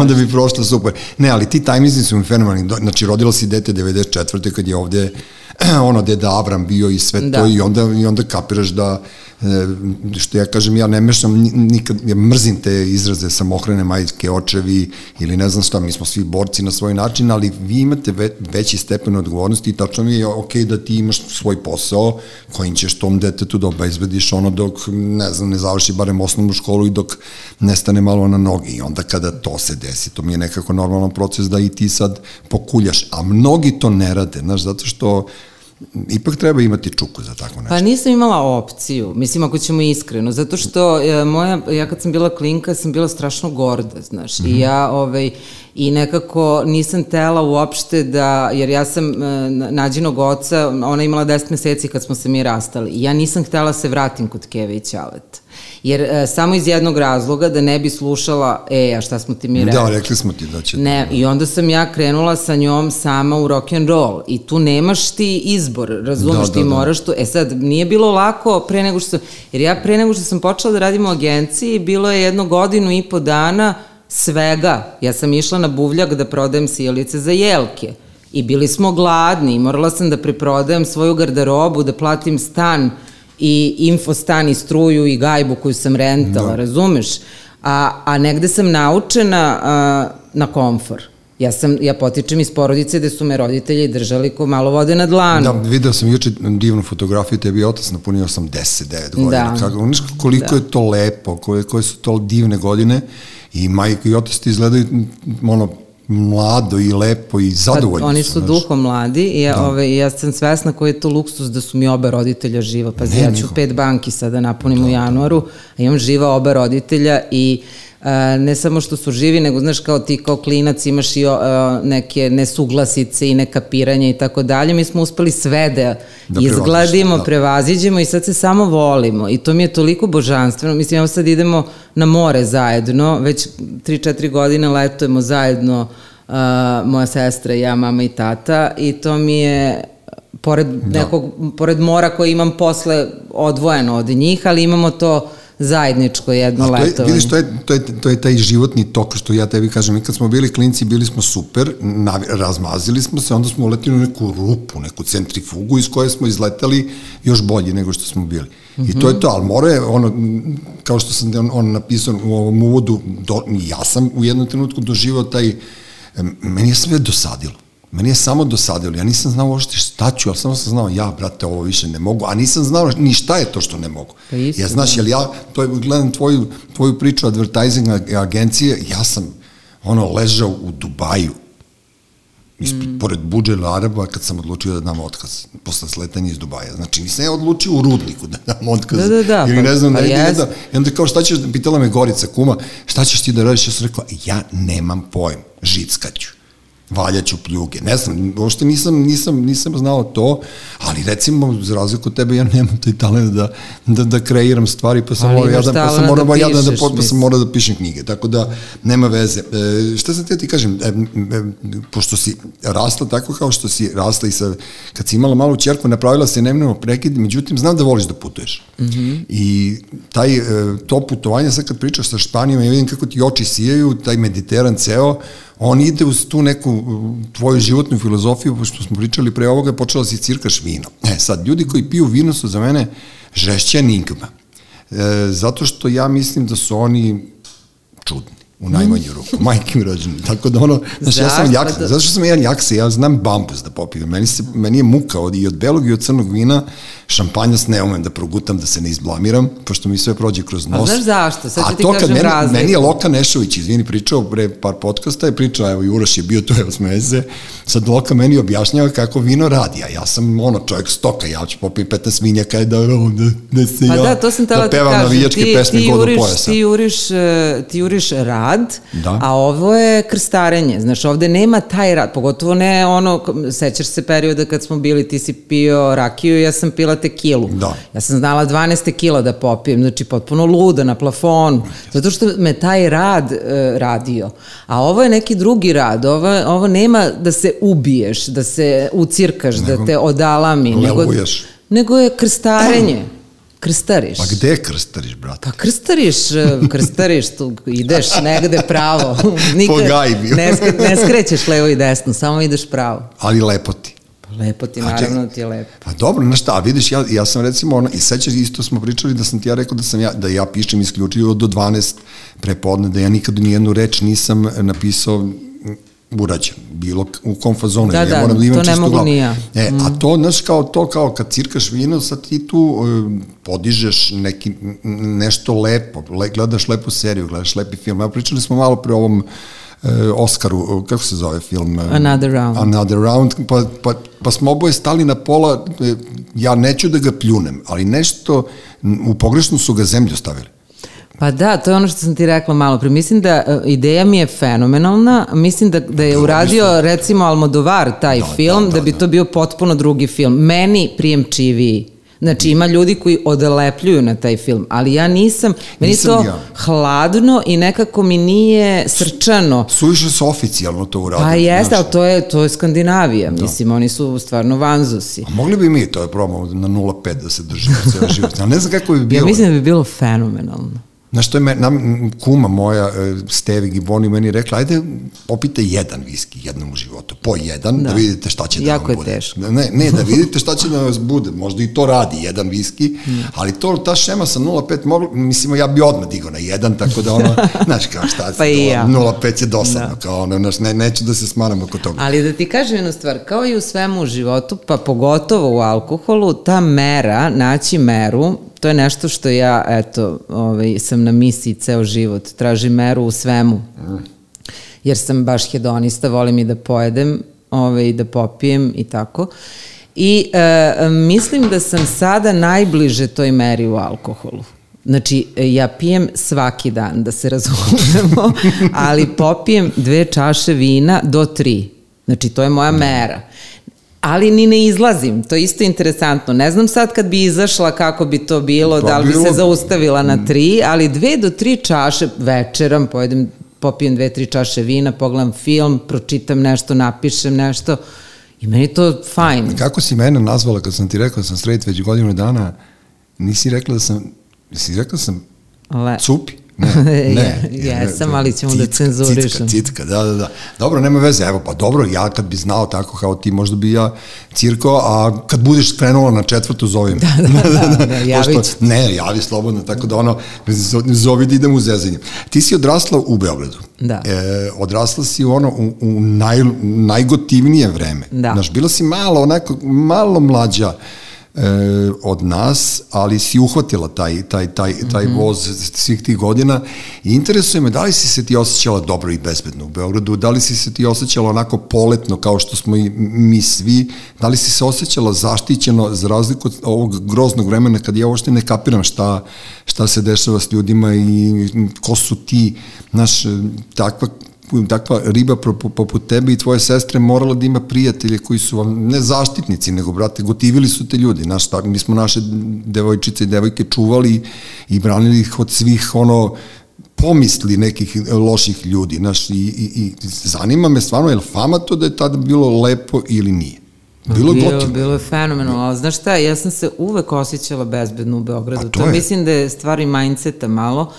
Onda bi prošlo super. Ne, ali ti tajmizni su mi fenomenalni. Znači, rodila si dete 94. kad je ovde ono deda Avram bio i sve Da. to i onda, i onda kapiraš da što ja kažem, ja ne mešam ni- nikad, ja mrzim te izraze samohrane majke, očevi ili ne znam šta, mi smo svi borci na svoj način, ali vi imate ve, veći stepen odgovornosti i tačno mi je ok da ti imaš svoj posao kojim ćeš tom detetu da obezbediš ono dok, ne znam, ne završi barem osnovnu školu i dok nestane malo na noge. I onda kada to se desi, to mi je nekako normalan proces da i ti sad pokuljaš, a mnogi to ne rade, znaš, zato što ipak treba imati čuku za tako nešto. Pa nisam imala opciju, mislim ako ćemo iskreno, zato što e, moja, ja kad sam bila klinka sam bila strašno gorda, znaš, Mhm. i ja ovaj, i nekako nisam tela uopšte da, jer ja sam e, na- nađenog oca, ona je imala 10 meseci kad smo se mi rastali, i ja nisam htela se vratim kod Keve i Ćaleta. Jer e, samo iz jednog razloga da ne bi slušala, e, a šta smo ti mi rekli? Da, rekli? smo ti da će... Ne, i onda sam ja krenula sa njom sama u rock and roll. I tu nemaš ti izbor, razumeš, Da, ti da, da. moraš tu, e sad, nije bilo lako pre nego što sam, jer ja pre nego što sam počela da radim u agenciji, bilo je jedno godinu i po dana svega, ja sam išla na buvljak da prodajem sjelice za jelke. I bili smo gladni. I morala sam da preprodajem svoju garderobu, da platim stan i infostan i struju i gajbu koju sam rentala, Da. razumeš? A, a negde sam naučena a, na komfor. Ja, sam, ja potičem iz porodice gde su me roditelji držali ko malo vode na dlanu. Da, video sam juče divnu fotografiju, tebi je otac napunio 89 godina. Da. Kako, znaš koliko je to lepo, koje, koje su to divne godine i majka i otac ti izgledaju ono, mlado i lepo i zadovoljni Pa, oni su znaš. duhom mladi i ja, ove, ja sam svesna koji je to luksus da su mi oba roditelja živa. Pa Ne, ja ću niko. pet banki sada napunim u januaru, a imam živa oba roditelja i ne samo što su živi, nego znaš kao ti kao klinac imaš i a, neke nesuglasice i nekapiranje i tako dalje. Mi smo uspeli sve da, Da izgladimo, prevaziđemo, da. prevaziđemo i sad se samo volimo i to mi je toliko božanstveno. Mislim, evo sad idemo na more zajedno, već 3-4 godine letujemo zajedno uh, moja sestra ja, mama i tata i to mi je pored nekog, pored mora koje imam posle odvojeno od njih, ali imamo to zajedničko jedno A to je, vidiš, to je, to, je, to je taj životni tok što ja tebi kažem. Mi kad smo bili klinci, bili smo super, navi, razmazili smo se, onda smo uletili u neku rupu, neku centrifugu iz koje smo izletali još bolji nego što smo bili. Mm -hmm. I to je to, ali more, ono, m, kao što sam on, on napisao u ovom uvodu, do, ja sam u jednom trenutku doživao taj, meni je sve dosadilo. Meni je samo dosadilo, ja nisam znao uopšte šta ću, ali samo sam znao, ja, brate, ovo više ne mogu, a nisam znao ni šta je to što ne mogu. Pa isto, ja, znaš, da. jel ja, to je, gledam tvoju, tvoju priču advertising ag- agencije, ja sam, ono, ležao u Dubaju, ispred, mm. pored Budžel Araba, kad sam odlučio da dam otkaz, posle sletanja iz Dubaja. Znači, nisam ja odlučio u Rudniku da dam otkaz. Da, da, da, Ili pa- ne znam, pa pa negdje, jest. da, I onda kao, šta ćeš, pitala me Gorica, kuma, šta ćeš ti da radiš? Ja sam rekao, ja nemam pojem, žickaću valjaću pljuge. Ne znam, uopšte nisam, nisam, nisam znao to, ali recimo, za razliku od tebe, ja nemam taj talent da, da, da kreiram stvari, pa sam morao jadan, pa sam morao da jadan da, pišeš, pa sam morao da pišem knjige, tako da nema veze. E, šta sam te ti kažem, e, e, pošto si rasla tako kao što si rasla i sa, kad si imala malu čerku, napravila se nemnemo prekid, međutim, znam da voliš da putuješ. Mm -hmm. I taj, e, to putovanje, sad kad pričaš sa Španijom, ja vidim kako ti oči sijaju, taj Mediteran ceo, on ide uz tu neku tvoju životnu filozofiju, pošto smo pričali pre ovoga, počela si cirkaš vino. E, sad, ljudi koji piju vino su za mene žešća enigma. E, zato što ja mislim da su oni čudni. u najmanju ruku, majke mi rođene. Tako da ono, znaš, ja sam Zašto? jak, zato što sam jedan jakse, ja znam bambus da popijem. Meni, se, meni je muka od, i od belog i od crnog vina, šampanjac ne umem da progutam, da se ne izblamiram, pošto mi sve prođe kroz nos. znaš zašto? Sad ću A ti kažem meni, razliku. meni je Loka Nešović, izvini, pričao pre par podcasta, je pričao, evo, Juraš je bio tu, evo, smeje se, sad Loka meni objašnjava kako vino radi, a ja sam, ono, čovjek stoka, ja ću popijem 15 vinjaka i da, da, da se Pa ja, da, to sam da ti pevam kažem. navijačke ti, pesme ti juriš, pojasa. Ti juriš, e, ti juriš rad, Da. a ovo je krstarenje. Znaš, ovde nema taj rad, pogotovo ne ono, sećaš se perioda kad smo bili, ti si pio rakiju, ja sam pila tekilu. Da. Ja sam znala 12 tekila da popijem, znači potpuno luda na plafonu, zato što me taj rad e, radio. A ovo je neki drugi rad, ovo, ovo nema da se ubiješ, da se ucirkaš, da te odalami. Nego, nego je krstarenje. Krstariš. Pa gde krstariš, brate? Pa krstariš, e, krstariš, tu ideš negde pravo. Po gajbi. ne, sk- ne skrećeš levo i desno, samo ideš pravo. Ali lepo ti. Lepo ti, naravno ti je lepo. Pa dobro, znaš šta, a vidiš, ja, ja sam recimo, ono, i sećaš, isto smo pričali da sam ti ja rekao da sam ja, da ja pišem isključivo do 12 prepodne, da ja nikad ni jednu reč nisam napisao mm, urađen, bilo u kom fazonu, Da, ja da, moram da imam to ne mogu glavu. ni ja. Mm. E, a to, znaš, kao to, kao kad cirkaš vino, sad ti tu e, podižeš neki, nešto lepo, le, gledaš lepu seriju, gledaš lepi film. Evo, pričali smo malo pre ovom Oscaru, e, kako se zove film? E, Another Round. Another Round, pa, pa, pa smo oboje stali na pola, e, ja neću da ga pljunem, ali nešto, u pogrešnu su ga zemlju stavili. Pa da, to je ono što sam ti rekla malo pre. Mislim da e, ideja mi je fenomenalna. Mislim da, da je uradio recimo Almodovar taj Da, film, da, da, da, bi da. to bio potpuno drugi film. Meni prijemčiviji. Znači ima ljudi koji odlepljuju na taj film, ali ja nisam, meni Nisam to ja. hladno i nekako mi nije srčano. Suviše su oficijalno to uradili. Pa jeste, ali to je, to je Skandinavija, mislim, oni su stvarno vanzusi. A mogli bi mi to je probamo na 0,5 da se držimo ceo život. Ja ne znam kako bi bilo. Ja mislim da bi bilo fenomenalno. Znaš, to je me, nam, kuma moja, e, Stevi Giboni, meni rekla, ajde, popite jedan viski jednom u životu, po jedan, da, Da. vidite šta će da Jako vam je bude. teško. Ne, ne, da vidite šta će da vas bude, možda i to radi, jedan viski, ali to, ta šema sa 0,5, mogla, mislim, ja bi odmah digao na jedan, tako da ono, znaš, kao šta Pa i ja. 0,5 je dosadno, Da. kao ono, znaš, ne, neću da se smaram oko toga. Ali da ti kažem jednu stvar, kao i u svemu u životu, pa pogotovo u alkoholu, ta mera, naći meru, to je nešto što ja, eto, ovaj, sam na misiji ceo život, tražim meru u svemu. Jer sam baš hedonista, volim i da pojedem, ovaj, da popijem i tako. I e, mislim da sam sada najbliže toj meri u alkoholu. Znači, ja pijem svaki dan, da se razumemo, ali popijem dve čaše vina do tri. Znači, to je moja mera. Ali ni ne izlazim, to je isto interesantno. Ne znam sad kad bi izašla kako bi to bilo, Pa da li bi bilo- se zaustavila na tri, ali dve do tri čaše večeram, pojedem, popijem dve, tri čaše vina, pogledam film, pročitam nešto, napišem nešto i meni to fajn. Kako si mene nazvala kad sam ti rekao da sam straight već godinu dana, nisi rekla da sam, nisi rekla da sam Le. Cupi? Ne, Jesam, ali ćemo da Cicka, cenzurišem. Cicka, cicka, da, da, da. Dobro, nema veze, evo, pa dobro, ja kad bi znao tako kao ti, možda bi ja cirko, a kad budeš krenula na četvrtu, zovim. Da, da, da, da, javit ću ti. Ne, javi slobodno, tako da ono, zovi da idem u zezanje. Ti si odrasla u Beogradu. Da. E, odrasla si u ono, u, u naj, najgotivnije vreme. Da. Znaš, bila si malo, onako, malo mlađa e, od nas, ali si uhvatila taj, taj, taj, taj Mhm. voz svih tih godina. I interesuje me da li si se ti osjećala dobro i bezbedno u Beogradu, da li si se ti osjećala onako poletno kao što smo i mi svi, da li si se osjećala zaštićeno za razliku od ovog groznog vremena kad ja uopšte ne kapiram šta, šta se dešava s ljudima i ko su ti, znaš, takva takva riba poput tebe i tvoje sestre morala da ima prijatelje koji su vam ne zaštitnici, nego, brate, gotivili su te ljudi. Naš, tak, mi smo naše devojčice i devojke čuvali i branili ih od svih, ono, pomisli nekih loših ljudi. Naš, i, i, I zanima me stvarno, je li fama to da je tada bilo lepo ili nije? Bilo je bilo, gotivno. bilo je fenomenalno, ali znaš šta, ja sam se uvek osjećala bezbedno u Beogradu. A to to je. mislim da je stvari mindseta malo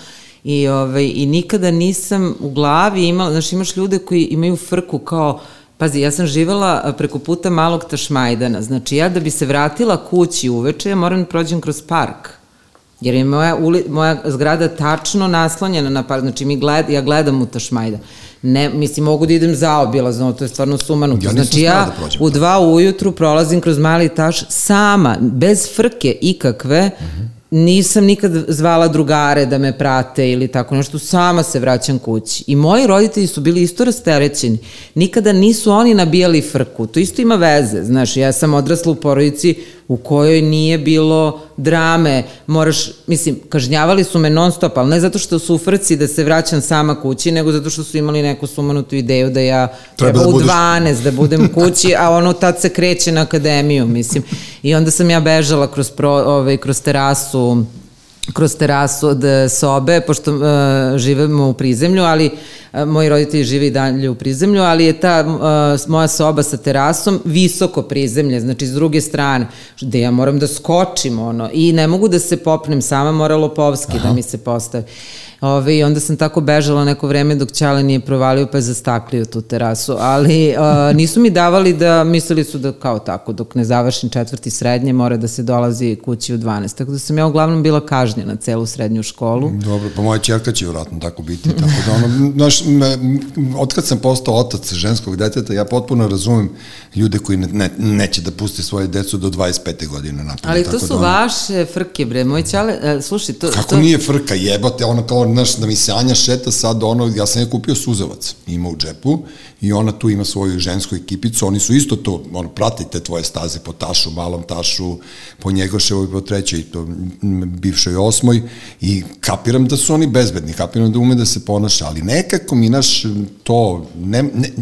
i, ovaj, i nikada nisam u glavi imala, znaš, imaš ljude koji imaju frku kao, Pazi, ja sam živela preko puta malog Tašmajdana, znači ja da bi se vratila kući uveče, ja moram da prođem kroz park. Jer je moja, uli, moja zgrada tačno naslonjena na par, znači mi gled, ja gledam u Tašmajda. Ne, mislim, mogu da idem zaobilazno, to je stvarno sumanuto. Ja znači ja da u dva ujutru prolazim kroz mali taš sama, bez frke ikakve, nisam nikad zvala drugare da me prate ili tako nešto, sama se vraćam kući. I moji roditelji su bili isto rasterećeni. Nikada nisu oni nabijali frku. To isto ima veze. Znaš, ja sam odrasla u porodici u kojoj nije bilo drame, moraš, mislim, kažnjavali su me non stop, ali ne zato što su u frci da se vraćam sama kući, nego zato što su imali neku sumanutu ideju da ja Treba treba, da u budeš- 12 da budem kući, a ono tad se kreće na akademiju, mislim. I onda sam ja bežala kroz, pro, ovaj, kroz terasu kroz terasu od e, sobe, pošto uh, živemo u prizemlju, ali uh, moji roditelji žive i dalje u prizemlju, ali je ta uh, moja soba sa terasom visoko prizemlje, znači s druge strane, gde ja moram da skočim ono, i ne mogu da se popnem sama, mora Lopovski Aha. da mi se postavi. Ove, I onda sam tako bežala neko vreme dok Ćale nije provalio pa je zastaklio tu terasu, ali uh, nisu mi davali da, mislili su da kao tako, dok ne završim četvrti srednje mora da se dolazi kući u 12. Tako da sam ja uglavnom bila kažnjena celu srednju školu. Dobro, pa moja čerka će vjerojatno tako biti. Tako da ono, znaš, me, otkad sam postao otac ženskog deteta, ja potpuno razumem ljude koji ne, ne, neće da puste svoje decu do 25. godine napolje. Ali to su da ono- vaše frke, bre. Moj ćale, uh, slušaj, to... Kako to, nije frka, jebate, ono kao, znaš, da mi se Anja šeta sad, ono, ja sam je kupio suzavac, ima u džepu, i ona tu ima svoju žensku ekipicu, oni su isto to, ono, pratite tvoje staze po tašu, malom tašu, po Njegoševoj, po trećoj, to bivšoj osmoj, i kapiram da su oni bezbedni, kapiram da ume da se ponaša, ali nekako mi, naš, to, ne, ne,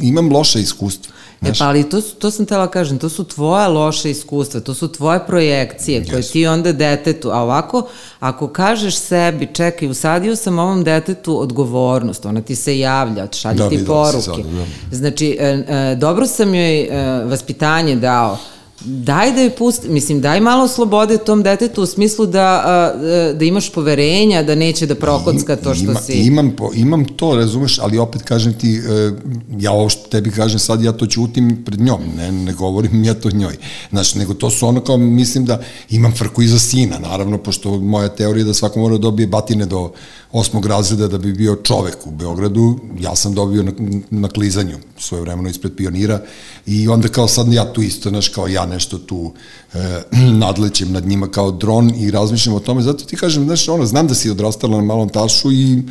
imam loše iskustvo. E pa ali to, to sam tela kažem, to su tvoja loša iskustva, to su tvoje projekcije koje Jesu. ti onda detetu, a ovako, ako kažeš sebi, čekaj, usadio sam ovom detetu odgovornost, ona ti se javlja, šalje Da, ti poruke. sad, da. Znači, e, e, dobro sam joj e, vaspitanje dao, daj da joj pusti, mislim, daj malo slobode tom detetu u smislu da, da imaš poverenja, da neće da prokocka to što Ima, si... Imam, po, imam to, razumeš, ali opet kažem ti, e, ja ovo što tebi kažem sad, ja to ćutim pred njom, ne, ne govorim ja to njoj. Znaš, nego to su ono kao, mislim da imam frku i za sina, naravno, pošto moja teorija je da svako mora da dobije batine do osmog razreda da bi bio čovek u Beogradu, ja sam dobio na, na klizanju svoje vremeno ispred pionira i onda kao sad ja tu isto, znaš, kao ja nešto tu e, nadlećem nad njima kao dron i razmišljam o tome, zato ti kažem, znaš, ono, znam da si odrastala na malom tašu i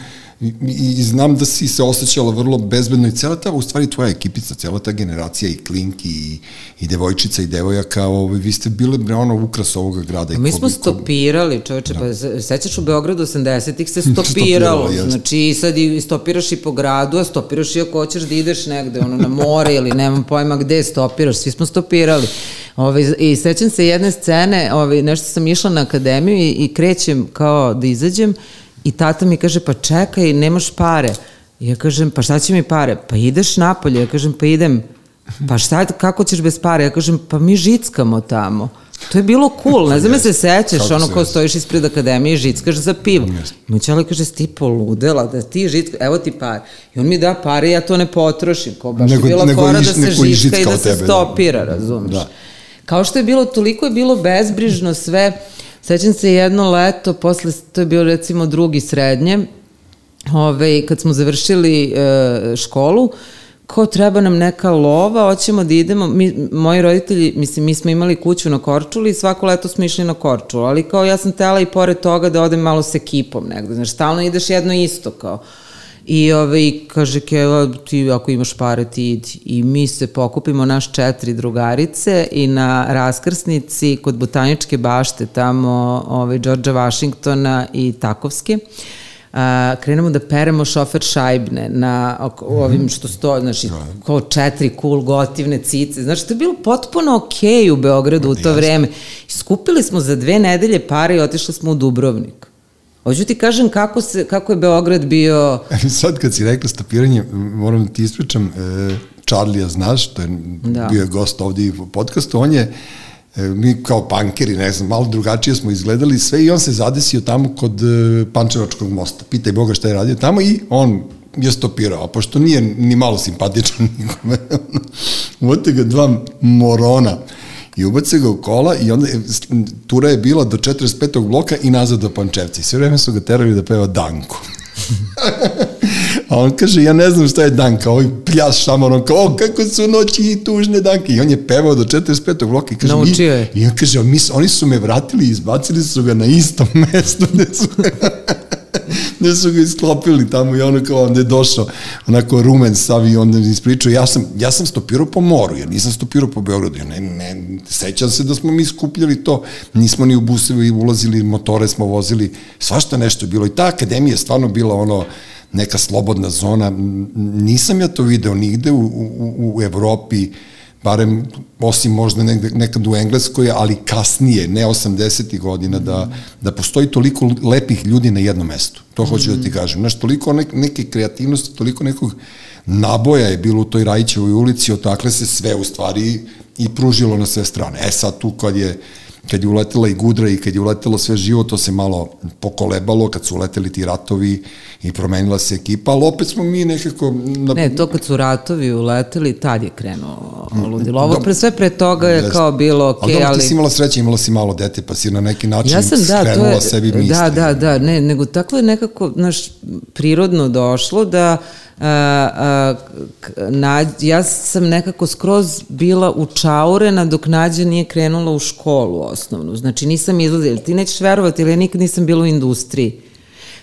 I, i znam da si se osjećala vrlo bezbedno i cela ta, u stvari tvoja ekipica, cela ta generacija i klinki i, i devojčica i devojaka, ovaj, vi ste bile ono ukras ovoga grada. A mi smo stopirali, čoveče, pa se- sećaš u Beogradu 80-ih se Stopiralo, stopiralo, jeste. znači sad i stopiraš i po gradu, a stopiraš i ako hoćeš da ideš negde, ono na more ili nemam pojma gde stopiraš, svi smo stopirali. Ove, I sećam se jedne scene, ove, nešto sam išla na akademiju i, i krećem kao da izađem i tata mi kaže, pa čekaj, nemaš pare. I ja kažem, pa šta će mi pare? Pa ideš napolje, ja kažem, pa idem. Pa šta, kako ćeš bez pare? Ja kažem, pa mi žickamo tamo. To je bilo cool, ne znam se sećaš, Kako ono se ko stojiš ispred akademije i žickaš za pivo. Moj čale kaže, ti poludela, da ti žicka, evo ti par. I on mi da pare ja to ne potrošim, kao baš Nego- je bila nego fora iš- da se neko i da se tebe, da. stopira, razumeš? Da. Kao što je bilo, toliko je bilo bezbrižno sve, sećam se jedno leto, posle, to je bio recimo drugi srednje, ove, kad smo završili e, školu, kao treba nam neka lova, hoćemo da idemo, mi, moji roditelji, mislim, mi smo imali kuću na Korčuli i svako leto smo išli na Korčulu, ali kao ja sam tela i pored toga da odem malo s ekipom negde, znaš, stalno ideš jedno isto kao. I ovaj, kaže Keva, ti ako imaš pare ti idi. I mi se pokupimo naš četiri drugarice i na raskrsnici kod botaničke bašte tamo ovaj, Đorđa Vašingtona i Takovske a, krenemo da peremo šofer šajbne na oko- ovim što stoje, znači, kao četiri cool gotivne cice. Znači, to je bilo potpuno okej u Beogradu u to vreme. Skupili smo za dve nedelje pare i otišli smo u Dubrovnik. Hoću ti kažem kako, se, kako je Beograd bio... Sad kad si rekla stopiranje, moram da ti ispričam, e, Charlija znaš, to je Da. bio je gost ovdje u podcastu, on je, e, mi kao pankeri, ne znam, malo drugačije smo izgledali sve i on se zadesio tamo kod e, Pančevačkog mosta. Pitaj Boga šta je radio tamo i on je stopirao, a pošto nije ni malo simpatičan nikome, uvote ga dva morona I ubace ga u kola i onda je, tura je bila do 45. bloka i nazad do Pančevca. I sve vreme su ga terali da peva Danku. A on kaže, ja ne znam šta je Danka, ovaj pljaš šamar, on kao, o, kako su noći i tužne Danke. I on je pevao do 45. bloka i kaže, Naučio je. I on kaže, mi, oni su me vratili i izbacili su ga na istom mestu gde su gde su ga isklopili tamo i ono kao onda je došao onako rumen sav i onda mi ispričao ja sam, ja sam stopirao po moru jer nisam stopirao po Beogradu ja ne, ne, sećam se da smo mi skupljali to nismo ni u busevi ulazili motore smo vozili svašta nešto je bilo i ta akademija je stvarno bila ono neka slobodna zona nisam ja to video nigde u, u, u Evropi barem osim možda negde, nekad u Engleskoj, ali kasnije, ne 80. godina, da, da postoji toliko lepih ljudi na jednom mestu. To hoću da ti kažem. Znaš, toliko ne, neke kreativnosti, toliko nekog naboja je bilo u toj Rajićevoj ulici, otakle se sve u stvari i pružilo na sve strane. E sad tu kad je kad je uletela i Gudra i kad je uletelo sve živo, to se malo pokolebalo, kad su uleteli ti ratovi i promenila se ekipa, ali opet smo mi nekako... Na... Ne, to kad su ratovi uleteli, tad je krenuo ludilo. Ovo pre sve pre toga je Jest. kao bilo ok, ali... Dobro, ti si imala sreće, imala si malo dete, pa si na neki način ja sam, da, skrenula je, sebi misli. Da, da, da, ne, nego tako je nekako, znaš, prirodno došlo da a, a, na, ja sam nekako skroz bila učaurena dok Nađa nije krenula u školu osnovnu. Znači nisam izlazila, ti nećeš verovati, ali ja nikad nisam bila u industriji.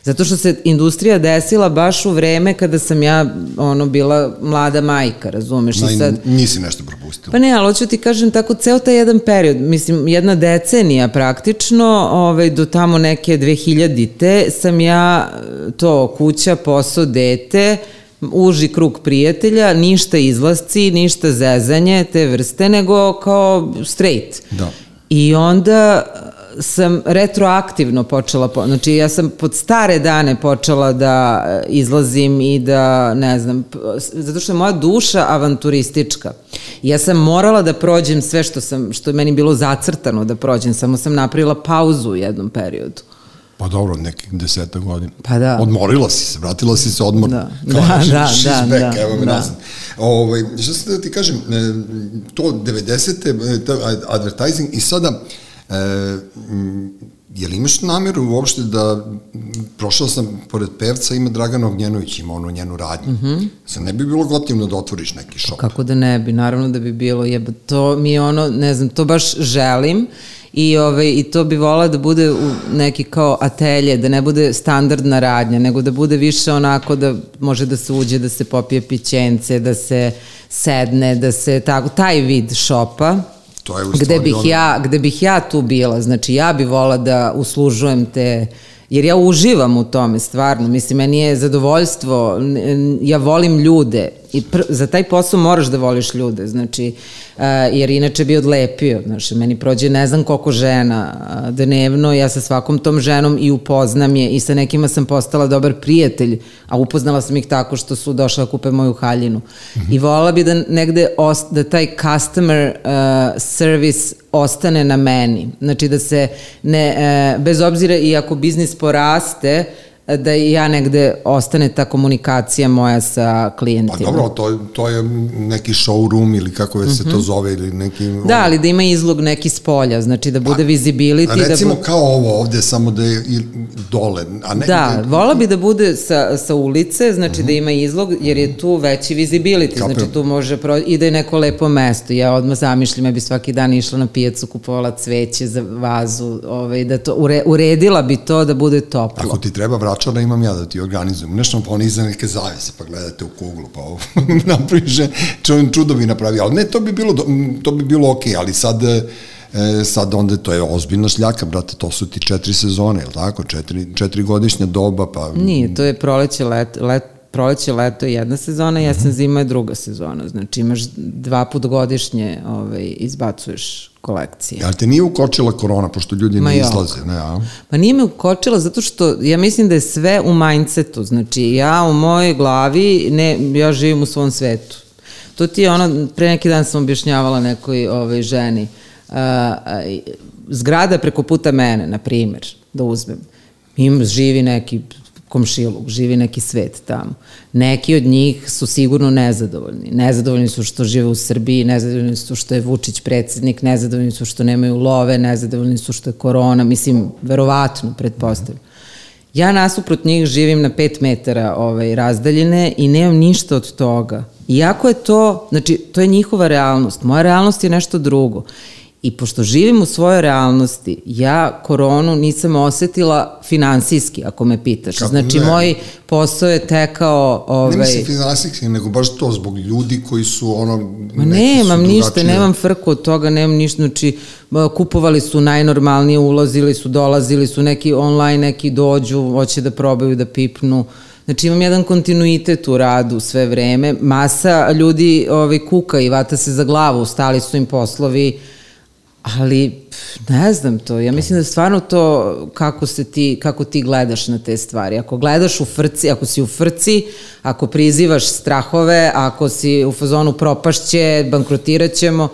Zato što se industrija desila baš u vreme kada sam ja ono bila mlada majka, razumeš? Na, I sad, nisi nešto propustila. Pa ne, ali hoću ti kažem tako, ceo taj jedan period, mislim, jedna decenija praktično, ovaj, do tamo neke 2000-te, sam ja to kuća, posao, dete, uži krug prijatelja, ništa izlasci, ništa zezanje te vrste, nego kao straight. Da. I onda sam retroaktivno počela, po, znači ja sam pod stare dane počela da izlazim i da, ne znam, zato što je moja duša avanturistička. Ja sam morala da prođem sve što sam, što je meni bilo zacrtano da prođem, samo sam napravila pauzu u jednom periodu. Pa dobro, nekih deseta godina. Pa da. Odmorila si se, vratila si se odmor. Da, Kao, da, da, da, back, da, evo me da. Ovaj, što se da ti kažem, e, to 90. E, advertising i sada e, je li imaš nameru uopšte da prošao sam pored pevca ima Dragana Ognjenović, ima ono njenu radnju. Mm -hmm. Sad ne bi bilo gotivno da otvoriš neki šop. Kako da ne bi, naravno da bi bilo, jeba, to mi je ono, ne znam, to baš želim i, ove, i to bi volila da bude u neki kao atelje, da ne bude standardna radnja, nego da bude više onako da može da se uđe, da se popije pićence, da se sedne, da se tako, taj vid šopa, To je gde bih, ono... ja, gde bih ja tu bila, znači ja bi vola da uslužujem te jer ja uživam u tome stvarno, mislim, meni je zadovoljstvo, ja volim ljude i pr, za taj posao moraš da voliš ljude, znači, uh, jer inače bi odlepio, znači, meni prođe ne znam koliko žena uh, dnevno, ja sa svakom tom ženom i upoznam je i sa nekima sam postala dobar prijatelj, a upoznala sam ih tako što su došla da kupe moju haljinu. Mm -hmm. I volala bi da negde, ost, da taj customer uh, service ostane na meni, znači da se ne, uh, bez obzira i ako biznis poraste, uh, da ja negde ostane ta komunikacija moja sa klijentima. Pa dobro, to, to je neki showroom ili kako već se to mhm. zove ili neki... Da, ali da ima izlog neki s polja, znači da bude pa, visibility. Da recimo da bu... kao ovo ovde, samo da je dole. A ne, da, da, vola bi da bude sa, sa ulice, znači uh -huh. da mhm. ima izlog, jer je tu veći visibility, Kapim. znači tu može pro... i da je neko lepo mesto. Ja odmah zamišljam, ja bi svaki dan išla na pijacu, kupovala cveće za vazu, ovaj, da to, ure, uredila bi to da bude toplo. Ako ti treba vrat vračara imam ja da ti organizujem. Nešto pa oni za neke zavese, pa gledate u kuglu, pa ovo napriže, čudo bi napravio. Ali ne, to bi bilo, to bi bilo okej, okay, ali sad e, sad onda to je ozbiljna šljaka, brate, to su ti četiri sezone, je tako? Četiri, četiri godišnja doba, pa... Nije, to je proleće, let, let, proleće, leto je jedna sezona, jesen, mm -hmm. zima je druga sezona. Znači imaš dva put godišnje ovaj, izbacuješ kolekcije. Ali te nije ukočila korona, pošto ljudi Ma ne izlaze, ne, a? Pa nije me ukočila zato što ja mislim da je sve u mindsetu. Znači ja u mojoj glavi, ne, ja živim u svom svetu. To ti je ono, pre neki dan sam objašnjavala nekoj ovaj, ženi, uh, zgrada preko puta mene, na primer, da uzmem, im živi neki komšiluk, živi neki svet tamo. Neki od njih su sigurno nezadovoljni. Nezadovoljni su što žive u Srbiji, nezadovoljni su što je Vučić predsednik, nezadovoljni su što nemaju love, nezadovoljni su što je korona, mislim, verovatno, pretpostavljam. Ja nasuprot njih živim na 5 metara ovaj, razdaljine i nemam ništa od toga. Iako je to, znači, to je njihova realnost. Moja realnost je nešto drugo. I pošto živim u svojoj realnosti, ja koronu nisam osetila finansijski, ako me pitaš. Kako znači, ne? moj posao je tekao... Ovaj, Ne mislim finansijski, nego baš to zbog ljudi koji su ono... Ma neki nemam su ništa, nemam frku od toga, nemam ništa, znači kupovali su najnormalnije, ulazili su, dolazili su, neki online, neki dođu, hoće da probaju da pipnu. Znači imam jedan kontinuitet u radu sve vreme, masa ljudi ovaj, kuka i vata se za glavu, stali su im poslovi, ali ne znam to, ja mislim da stvarno to kako, se ti, kako ti gledaš na te stvari. Ako gledaš u frci, ako si u frci, ako prizivaš strahove, ako si u fazonu propašće, bankrotirat ćemo,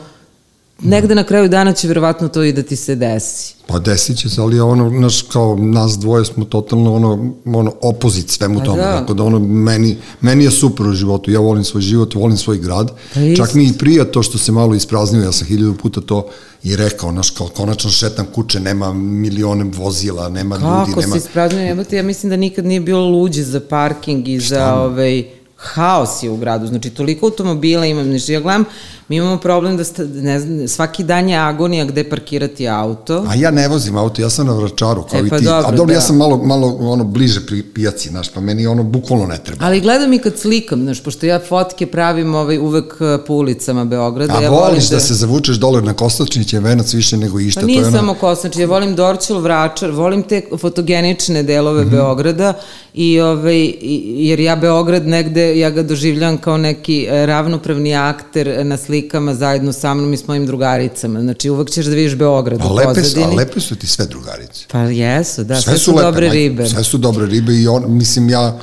negde na kraju dana će verovatno to i da ti se desi. Pa desit će se, ali ono, naš, kao nas dvoje smo totalno ono, ono opozit svemu Pa tome, da. tako da ono, meni, meni je super u životu, ja volim svoj život, volim svoj grad, Pa čak mi i prija to što se malo ispraznio, ja sam hiljadu puta to i rekao, naš, kao konačno šetam kuće, nema milione vozila, nema ljudi, Kako nema... se ispraznio, jebote, ja mislim da nikad nije bilo luđe za parking i za ovaj, haos je u gradu, znači toliko automobila imam, znači ja gledam, mi imamo problem da sta, ne znam, svaki dan je agonija gde parkirati auto. A ja ne vozim auto, ja sam na vračaru, kao E, i pa ti. dobro, A dobro, ja da. sam malo, malo ono, bliže pri pijaci, znaš, pa meni ono bukvalno ne treba. Ali gledam i kad slikam, znaš, pošto ja fotke pravim ovaj, uvek eh, po ulicama Beograda. A ja voliš volim da... se zavučeš dole na Kostačniće, venac više nego išta. Pa to nije je ono- samo Kosnač, ja volim Dorčel, Vračar, volim te fotogenične delove Mhm. Beograda i ovaj, i- jer ja Beograd negde, ja ga doživljam kao neki e, ravnopravni akter na slikama zajedno sa mnom i s mojim drugaricama. Znači uvek ćeš da vidiš Beograd A u lepe pozadini. a lepe su ti sve drugarice. Pa jesu, da, sve, sve su, lepe, dobre ribe. Sve su dobre ribe i on, mislim ja,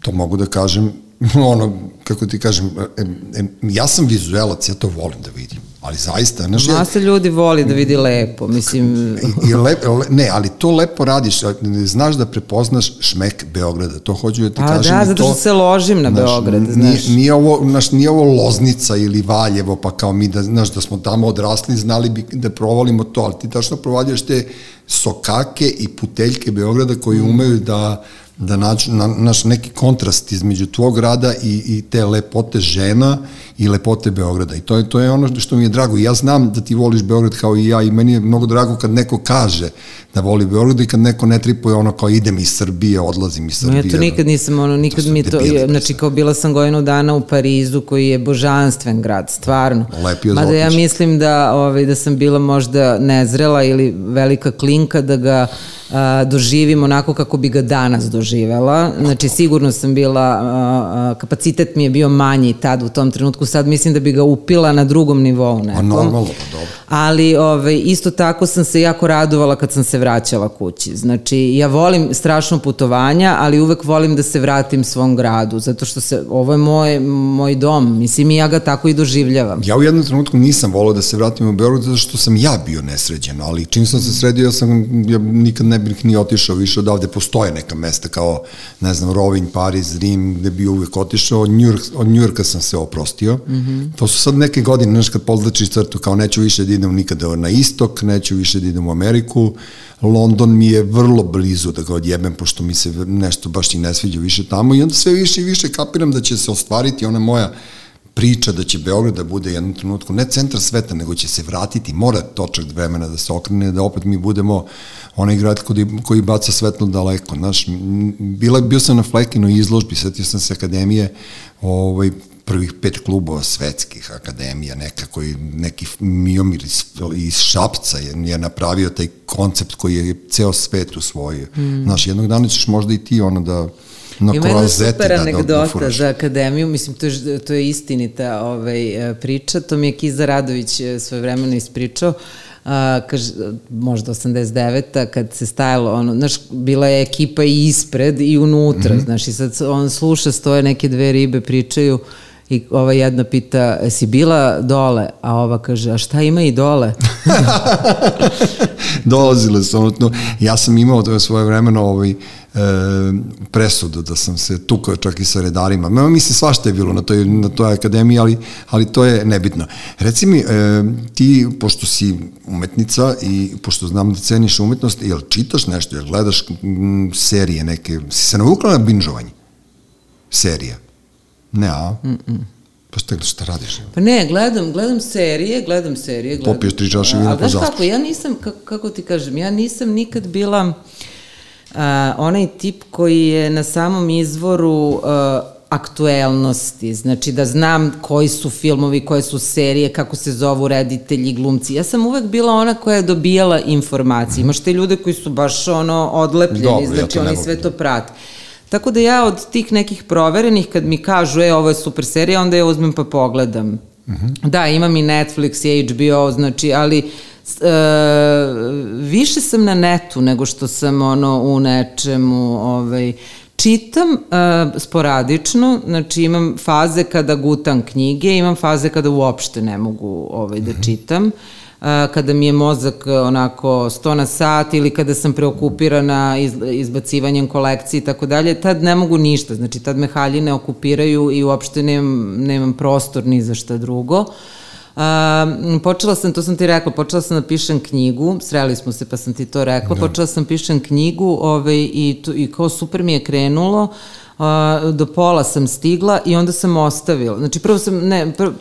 to mogu da kažem, ono, kako ti kažem, em, em, ja sam vizuelac, ja to volim da vidim, ali zaista, znaš, ja, Masa ljudi voli da vidi lepo, mislim... I, i lep, le, ne, ali to lepo radiš, a, znaš da prepoznaš šmek Beograda, to hoću da ti Pa kažem. da, i zato to, što se ložim na znaš, Beograd, nije, znaš. Nije ovo, znaš, nije ovo Loznica ili Valjevo, pa kao mi da, znaš, da smo tamo odrasli, znali bi da provalimo to, ali ti tačno provaljaš te sokake i puteljke Beograda koji Mm. umeju da da nađu na, naš neki kontrast između tvog grada i, i te lepote žena i lepote Beograda. I to je, to je ono što mi je drago. Ja znam da ti voliš Beograd kao i ja i meni je mnogo drago kad neko kaže da voli Beograd i kad neko ne tripuje ono kao idem iz Srbije, odlazim iz No, Srbije. ja to nikad nisam, ono, nikad su mi to, debili, je, znači kao bila sam godinu dana u Parizu koji je božanstven grad, stvarno. Lepi od Mada ja mislim da, ovaj, da sam bila možda nezrela ili velika klinka da ga a, doživim onako kako bi ga danas doživela. Znači sigurno sam bila, a, a, kapacitet mi je bio manji tad u tom trenutku, sad mislim da bi ga upila na drugom nivou Pa nekom. normalno, pa dobro. Ali ovaj, isto tako sam se jako radovala kad sam se vraćala kući. Znači, ja volim strašno putovanja, ali uvek volim da se vratim svom gradu, zato što se, ovo je moj, moj dom, mislim i ja ga tako i doživljavam. Ja u jednom trenutku nisam volao da se vratim u Beograd zato što sam ja bio nesređen, ali čim sam se sredio, ja sam ja nikad ne bih ni otišao više odavde. Postoje neka mesta kao, ne znam, Rovinj, Pariz, Rim, gde bi uvek otišao. Od Njurka, od Njurka sam se oprostio. Mm -hmm. To su sad neke godine, znaš, kad podlačiš crtu, kao neću više da idem nikada na istok, neću više da idem u Ameriku. London mi je vrlo blizu da ga odjebem, pošto mi se nešto baš i ne sviđa više tamo i onda sve više i više kapiram da će se ostvariti ona moja priča da će Beograd da bude jednom trenutku ne centar sveta, nego će se vratiti, mora točak vremena da se okrene, da opet mi budemo onaj grad koji, koji baca svetlo daleko. Znaš, bila, bio sam na Flekinoj izložbi, setio sam se akademije, ovaj, prvih pet klubova svetskih akademija, neka koji, neki Miomir iz, iz Šapca je, je napravio taj koncept koji je ceo svet usvojio. Mm. Znaš, jednog dana ćeš možda i ti ono da na Ima jedna super da, da, anegdota furaš. za akademiju, mislim to je, to je istinita ovaj, e, priča, to mi je Kiza Radović e, svoje vremeno ispričao, a, kaže, možda 89-a, kad se stajalo, ono, znaš, bila je ekipa i ispred i unutra, mm -hmm. znaš, i sad on sluša, stoje neke dve ribe, pričaju, I ova jedna pita, jesi bila dole? A ova kaže, a šta ima i dole? Dolazile su, ono, ja sam imao to svoje vremeno ovaj, presudu, da sam se tukao čak i sa redarima. Mema mislim svašta je bilo na toj, na toj akademiji, ali, ali to je nebitno. Reci mi, e, ti, pošto si umetnica i pošto znam da ceniš umetnost, jel čitaš nešto, jel gledaš m, serije neke, si se navukla na binžovanje? Serija? Ne, a? Mm -mm. Pa šta, šta radiš? Pa ne, gledam, gledam serije, gledam serije. Gledam, Popiješ tri čaše vina po zastavu. kako, ja nisam, kako, kako ti kažem, ja nisam nikad bila a, onaj tip koji je na samom izvoru a, aktuelnosti, znači da znam koji su filmovi, koje su serije, kako se zovu reditelji, glumci. Ja sam uvek bila ona koja je dobijala informacije. Imaš te ljude koji su baš ono odlepljeni, Dobro, znači ja oni sve to prate. Tako da ja od tih nekih proverenih, kad mi kažu, e, ovo je super serija, onda ja uzmem pa pogledam. Uh mhm. -huh. Da, imam i Netflix i HBO, znači, ali e, više sam na netu nego što sam ono u nečemu, ovaj, čitam e, sporadično, znači imam faze kada gutam knjige, imam faze kada uopšte ne mogu ovaj, da mhm. čitam. Uh -huh kada mi je mozak onako sto na sat ili kada sam preokupirana izbacivanjem kolekcije i tako dalje, tad ne mogu ništa, znači tad me haljine okupiraju i uopšte nemam, nemam prostor ni za šta drugo. Uh, počela sam, to sam ti rekla, počela sam da pišem knjigu, sreli smo se pa sam ti to rekla, da. počela sam pišem knjigu ovaj, i, to, i kao super mi je krenulo, uh, do pola sam stigla i onda sam ostavila. Znači prvo sam, ne, prvo,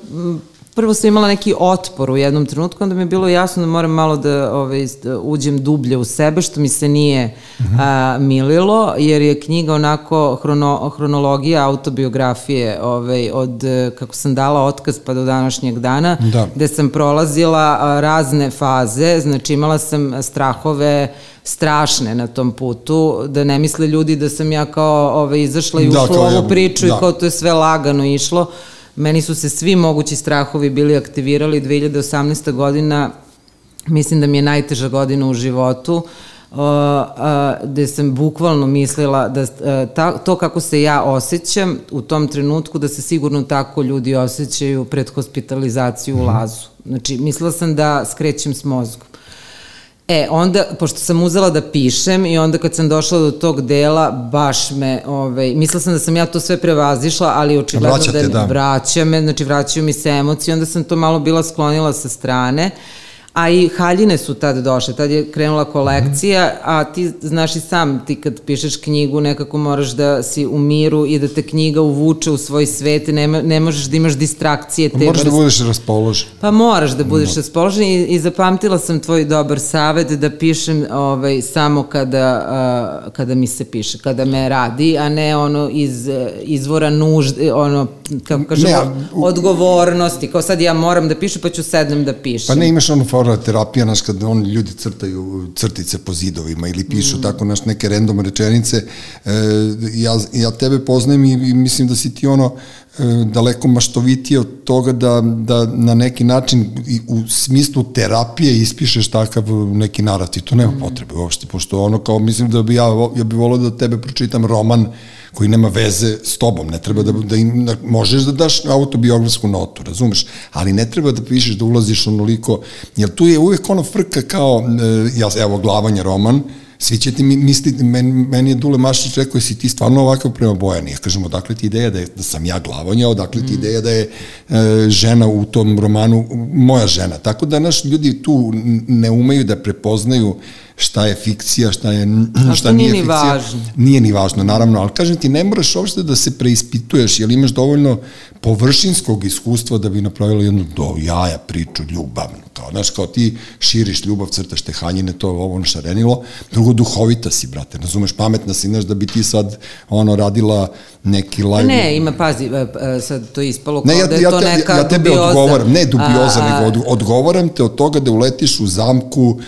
prvo sam imala neki otpor u jednom trenutku, onda mi je bilo jasno da moram malo da, ovaj, da uđem dublje u sebe, što mi se nije uh -huh. a, mililo, jer je knjiga onako hrono, hronologija autobiografije ovaj, od kako sam dala otkaz pa do današnjeg dana, da. gde sam prolazila a, razne faze, znači imala sam strahove, strašne na tom putu, da ne misle ljudi da sam ja kao ovaj, izašla i da, ušla u ovu priču da. i kao to je sve lagano išlo. Meni su se svi mogući strahovi bili aktivirali 2018. godina, mislim da mi je najteža godina u životu, uh, uh, gde sam bukvalno mislila da uh, ta, to kako se ja osjećam u tom trenutku da se sigurno tako ljudi osjećaju pred hospitalizaciju u mhm. lazu. Znači, mislila sam da skrećem s mozgom. E, onda, pošto sam uzela da pišem i onda kad sam došla do tog dela, baš me, ovaj, mislila sam da sam ja to sve prevazišla, ali očigledno Vraćate, da, da vraća me, znači vraćaju mi se emocije, onda sam to malo bila sklonila sa strane. Uh, a i haljine su tad došle, tad je krenula kolekcija, a ti znaš i sam, ti kad pišeš knjigu nekako moraš da si u miru i da te knjiga uvuče u svoj svet, ne, ne možeš da imaš distrakcije. Te moraš da budeš raspoložen. Pa moraš da budeš Mo. raspoložen i, i zapamtila sam tvoj dobar savet da pišem ovaj, samo kada, a, kada mi se piše, kada me radi, a ne ono iz izvora nužde, ono, kako kažemo, ne, u... odgovornosti, kao sad ja moram da pišem pa ću sednem da pišem. Pa ne imaš onu fora terapija, naš, kad on ljudi crtaju crtice po zidovima ili pišu mm. tako, naš, neke random rečenice, e, ja, ja tebe poznajem i, i mislim da si ti ono daleko maštovitije od toga da, da na neki način u smislu terapije ispišeš takav neki narativ. To nema mm. potrebe uopšte, pošto ono kao, mislim da bi ja, ja bi volao da tebe pročitam roman koji nema veze s tobom, ne treba da, da im, da, možeš da daš autobiografsku notu, razumeš, ali ne treba da pišeš da ulaziš onoliko, jer tu je uvek ono frka kao, e, ja, evo, glavanje roman, svi će ti misliti, meni, meni je Dule Mašić rekao, si ti stvarno ovakav prema Bojani. Ja kažem, odakle ti ideja da, je, da sam ja glavonja, odakle ti mm. ideja da je e, žena u tom romanu moja žena. Tako da naš ljudi tu ne umeju da prepoznaju šta je fikcija, šta je šta nije, nije fikcija. Važno. Nije ni važno, naravno, ali kažem ti, ne moraš uopšte da se preispituješ, jer imaš dovoljno površinskog iskustva da bi napravila jednu do jaja priču ljubavnu. Kao, znaš, kao ti širiš ljubav, crtaš te hanjine, to je ovo našarenilo. Drugo, duhovita si, brate, razumeš, pametna si, znaš, da bi ti sad ono radila neki live... Ne, ima, pazi, e, e, sad to je ispalo kao ne, ja, da je ja, to neka ja, ja tebe dubioza. odgovaram, ne dubioza, a, nego od, odgovaram te od toga da uletiš u zamku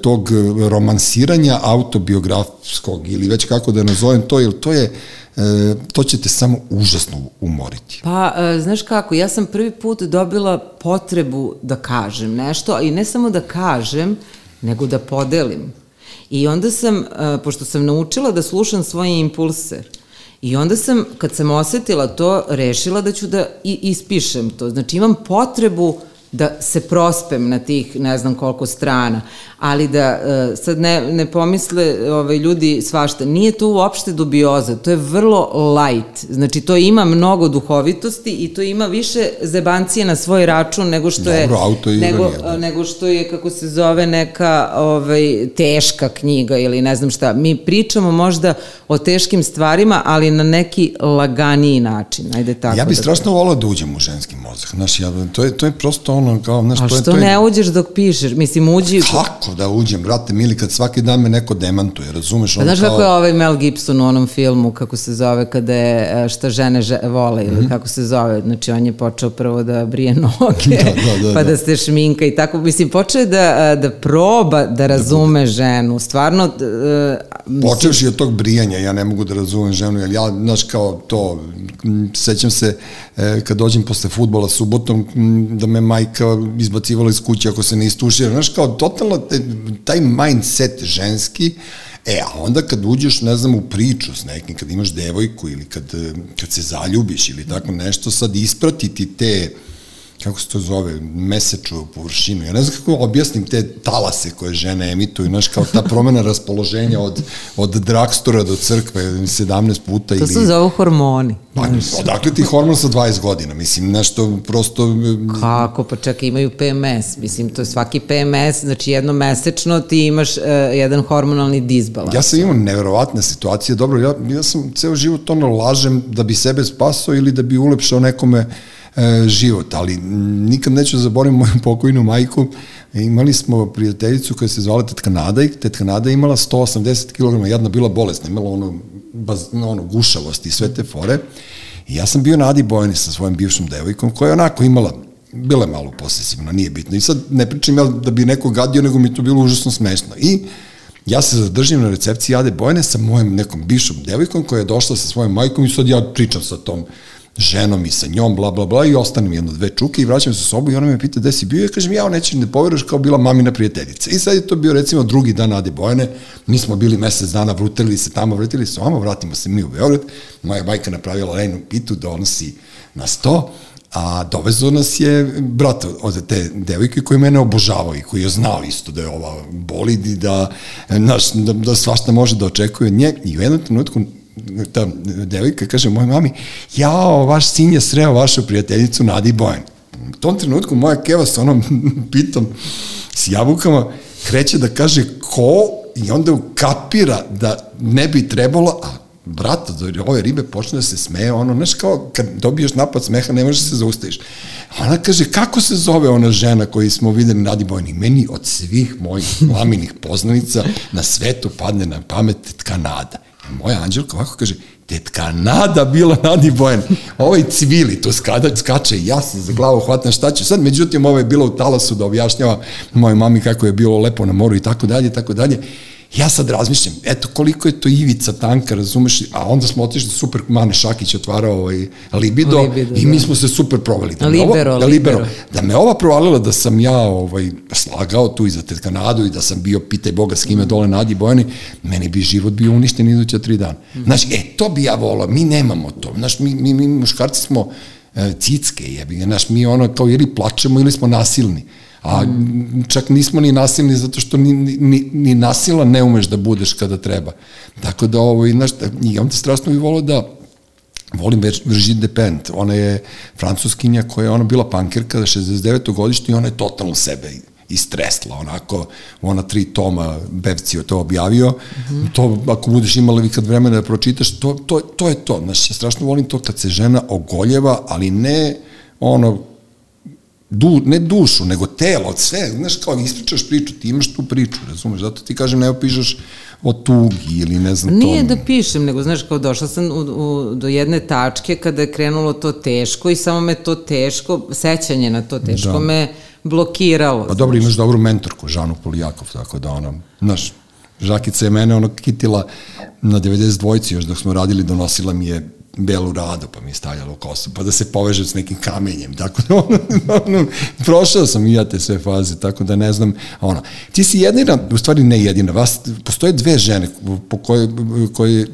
tog romansiranja autobiografskog ili već kako da nazovem to, jer to je e, to će te samo užasno umoriti. Pa, e, znaš kako, ja sam prvi put dobila potrebu da kažem nešto, i ne samo da kažem, nego da podelim. I onda sam, pošto sam naučila da slušam svoje impulse, I onda sam, kad sam osetila to, rešila da ću da ispišem to. Znači imam potrebu da se prospem na tih ne znam koliko strana, ali da uh, sad ne, ne pomisle ovaj, ljudi svašta, nije to uopšte dubioza, to je vrlo light, znači to ima mnogo duhovitosti i to ima više zebancije na svoj račun nego što Dobro, je auto nego, je, da. nego što je kako se zove neka ovaj, teška knjiga ili ne znam šta. Mi pričamo možda o teškim stvarima, ali na neki laganiji način, ajde tako Ja bih da strašno volao da uđem u ženski mozak, znaš, ja, to, je, to je prosto ono, kao, znaš, je... što to je, ne uđeš dok pišeš? Mislim, uđi... Kako da uđem, brate, mili, kad svaki dan me neko demantuje, razumeš? A Ono znaš kao, kako je ovaj Mel Gibson u onom filmu, kako se zove, kada je e, šta žene že, vole ili Mhm. kako se zove, znači on je počeo prvo da brije noge, Da, da, da, pa da. da se šminka i tako, mislim, počeo je da, da proba da razume ženu, stvarno, mislim, Počevši od tog brijanja, ja ne mogu da razumem ženu, jer ja, znaš, kao to, sećam se, e, kad dođem posle futbola subotom, da me majka izbacivala iz kuće ako se ne istušira, znaš, kao totalno te, taj mindset ženski, E, a onda kad uđeš, ne znam, u priču s nekim, kad imaš devojku ili kad, e, kad se zaljubiš ili tako nešto, sad ispratiti te, kako se to zove, meseču površinu. Ja ne znam kako objasnim te talase koje žene emituju, znaš, kao ta promena raspoloženja od, od dragstora do crkve 17 puta to ili... se zove hormoni. Pa, odakle ti hormon sa 20 godina? Mislim, nešto prosto... e, Kako? Pa čak imaju PMS. Mislim, to je svaki PMS, znači jednomesečno ti imaš uh, jedan hormonalni disbalans. Ja sam imao neverovatne situacije, dobro, ja, ja sam ceo život ono lažem da bi sebe spasao ili da bi ulepšao nekome e, život, ali nikad neću zaboraviti moju pokojnu majku, E, imali smo prijateljicu koja se zvala Tetka Nada i Tetka Nada imala 180 kg, jedna bila bolesna, imala ono, baz, ono gušavost i sve te fore. I ja sam bio na Adi Bojani sa svojom bivšom devojkom koja je onako imala bila je malo posesivna, nije bitno. I sad ne pričam ja da bi neko gadio, nego mi to bilo užasno smešno. I ja se zadržim na recepciji Ade Bojane sa mojom nekom bivšom devojkom koja je došla sa svojom majkom i sad ja pričam sa tom ženom i sa njom, bla, bla, bla, i ostanem jedno, dve čuke i vraćam se u sobu i ona me pita gde si bio, ja kažem, ja nećeš ne poveruješ kao bila mamina prijateljica. I sad je to bio recimo drugi dan Ade Bojane, mi smo bili mesec dana, vrutili se tamo, vrutili se ovamo, vratimo se mi u Beograd, moja majka napravila lejnu pitu, donosi na sto, a dovezo nas je brat od te devojke koji mene obožavao i koji je znao isto da je ova bolid i da, naš, da, da svašta može da očekuje od nje i u jednom trenutku ta devojka kaže mojoj mami, jao, vaš sin je sreo vašu prijateljicu Nadi Bojan. U tom trenutku moja keva sa onom pitom s jabukama kreće da kaže ko i onda kapira da ne bi trebalo, a brat od ove ribe počne da se smeje, ono, znaš kao kad dobiješ napad smeha ne možeš da se zaustaviš. Ona kaže, kako se zove ona žena koju smo videli na Bojni? Meni od svih mojih maminih poznanica na svetu padne na pamet tetka Nada. I moja Anđelka ovako kaže, tetka Nada bila Nadi Bojan. Ovaj civili tu skada, skače, ja sam za glavu hvatam šta ću. Sad, međutim, ovo je bilo u talasu da objašnjava mojoj mami kako je bilo lepo na moru i tako dalje, tako dalje. Ja sad razmišljam, eto koliko je to ivica tanka, razumeš, a onda smo otišli super, Mane Šakić otvarao ovaj Libido, Libido, i da. mi smo se super proveli. Da Libero, ovo, da, libero. libero. Da me ova provalila da sam ja ovaj, slagao tu iza tetka Nadu i da sam bio, pitaj Boga s kime dole Nadi Bojani, meni bi život bio uništen iduća tri dana. Znaš, e, to bi ja volao, mi nemamo to. Znaš, mi, mi, mi muškarci smo e, cicke, jebi ga, znaš, mi ono kao ili plačemo ili smo nasilni. A čak nismo ni nasilni zato što ni, ni, ni nasila ne umeš da budeš kada treba. Tako da ovo, i, znaš, i onda strašno bi volao da volim Brigitte Depent, ona je francuskinja koja je ona bila pankirka 69. godišnje i ona je totalno sebe istresla, onako, ona tri toma Bevcio to objavio, mm -hmm. to ako budeš imala vi kad vremena da pročitaš, to, to, to je to, znači, ja strašno volim to kad se žena ogoljeva, ali ne ono, du, ne dušu, nego telo, sve, znaš, kao ispričaš priču, ti imaš tu priču, razumeš, zato ti kažem, ne opišaš o tugi ili ne znam Nije to. da pišem, nego znaš kao došla sam u, u, do jedne tačke kada je krenulo to teško i samo me to teško, sećanje na to teško da. me blokiralo. Pa dobro, imaš dobru mentorku, Žanu Polijakov, tako da ona, znaš, Žakica je mene ono kitila na 92-ci još dok smo radili, donosila mi je belu radu, pa mi je stavljala u kosu, pa da se poveže s nekim kamenjem, tako da ono, ono, prošao sam i ja te sve faze, tako da ne znam, ono, ti si jedina, u stvari ne jedina, vas, postoje dve žene po koje, koje,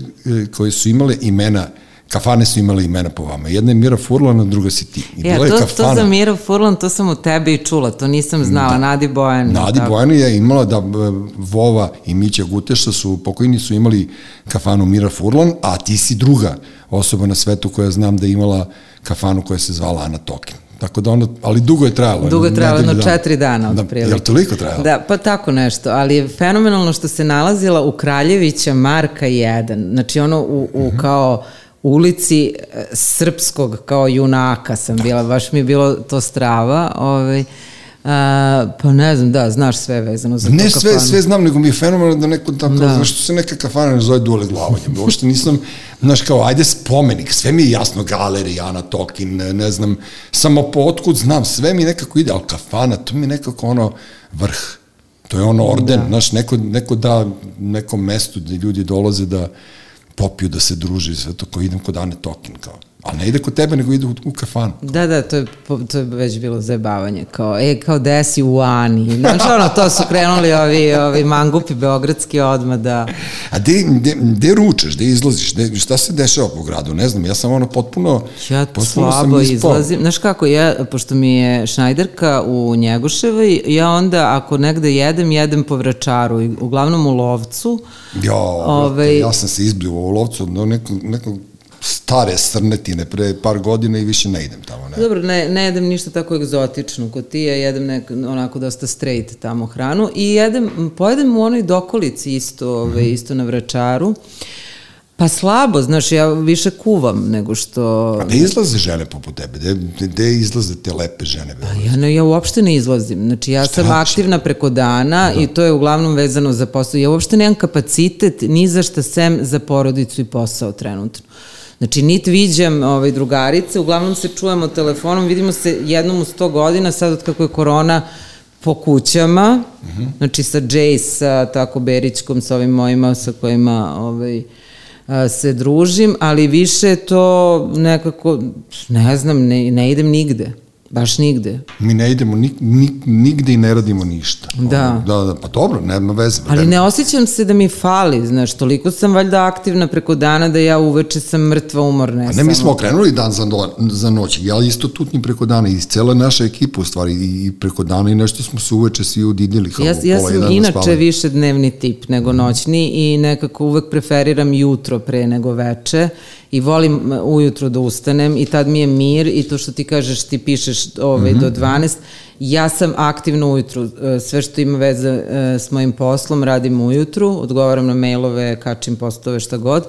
koje su imale imena kafane su imale imena po vama. Jedna je Mira Furlan, a druga si ti. I ja, to, kafana, to za Mira Furlan, to sam u tebe i čula, to nisam znala, da. Nadi Bojani. Nadi tako. Bojani je imala da Vova i Mića Guteša su, pokojni su imali kafanu Mira Furlan, a ti si druga osoba na svetu koja znam da je imala kafanu koja se zvala Ana Tokin. Tako da ono, ali dugo je trajalo. Dugo je trajalo, jedno četiri dana od da, prilike. Jel toliko trajalo? Da, pa tako nešto, ali je fenomenalno što se nalazila u Kraljevića Marka 1, znači ono u, u mhm. -huh. kao ulici e, srpskog kao junaka sam bila, baš mi je bilo to strava, ovaj, A, pa ne znam, da, znaš sve vezano za ne to sve, sve znam, nego mi je fenomenalno da neko tako, da. znaš što se neka kafana ne zove dule glavanje, uopšte nisam, znaš kao, ajde spomenik, sve mi je jasno, galerija, Ana Tokin, ne, ne znam, samo po otkud znam, sve mi nekako ide, ali kafana, to mi je nekako ono vrh, to je ono orden, da. znaš, neko, neko da nekom mestu gde ljudi dolaze da popiju, da se druže, sve to, ko idem kod Ane Tokin, kao, A ne ide kod tebe, nego ide u, u kafanu. Da, da, to je, to je već bilo zajebavanje. Kao, e, kao desi u Ani. Znači, ono, to su krenuli ovi, ovi mangupi beogradski odmah da... A gde, gde, gde ručaš, gde izlaziš, gde, šta se dešava po gradu? Ne znam, ja sam ono potpuno... Ja potpuno slabo izlazim. Znaš kako, ja, pošto mi je Šnajderka u Njegoševoj, ja onda, ako negde jedem, jedem po vračaru, uglavnom u lovcu. Jo, ovaj, ja sam se izbio u lovcu, no, nekog, nekog stare srnetine pre par godina i više ne idem tamo. Ne. Dobro, ne, ne jedem ništa tako egzotično kod ti, ja jedem nek, onako dosta straight tamo hranu i jedem, pojedem u onoj dokolici isto, ove, mm -hmm. isto na vračaru. Pa slabo, znaš, ja više kuvam nego što... A gde izlaze žene poput tebe? Gde, gde izlaze te lepe žene? Pa ja, ne, ja uopšte ne izlazim. Znači, ja Šta sam aktivna preko dana da. i to je uglavnom vezano za posao. Ja uopšte nemam kapacitet ni za šta sem za porodicu i posao trenutno. Znači, nit viđam ovaj, drugarice, uglavnom se čujemo telefonom, vidimo se jednom u sto godina, sad od kako je korona, po kućama, uh. -huh. znači sa Jay, sa tako Berićkom, sa ovim mojima sa kojima ovaj, se družim, ali više to nekako, ne znam, ne, ne idem nigde. Baš nigde. Mi ne idemo ni, ni, nigde i ne radimo ništa. Da. Da, da, pa dobro, nema veze. Ali ne osjećam se da mi fali, znaš, toliko sam valjda aktivna preko dana da ja uveče sam mrtva, umorna. A ne, mi smo okrenuli dan za, do, za noć, ja isto tutni preko dana i cela naša ekipa u stvari i preko dana i nešto smo se uveče svi udidili. Kao ja, ja sam inače spavali. više dnevni tip nego noćni i nekako uvek preferiram jutro pre nego veče i volim ujutro da ustanem i tad mi je mir i to što ti kažeš ti pišeš ovaj, mm -hmm. do 12 ja sam aktivno ujutru e, sve što ima veze e, s mojim poslom radim ujutru odgovaram na mailove, kačim postove šta god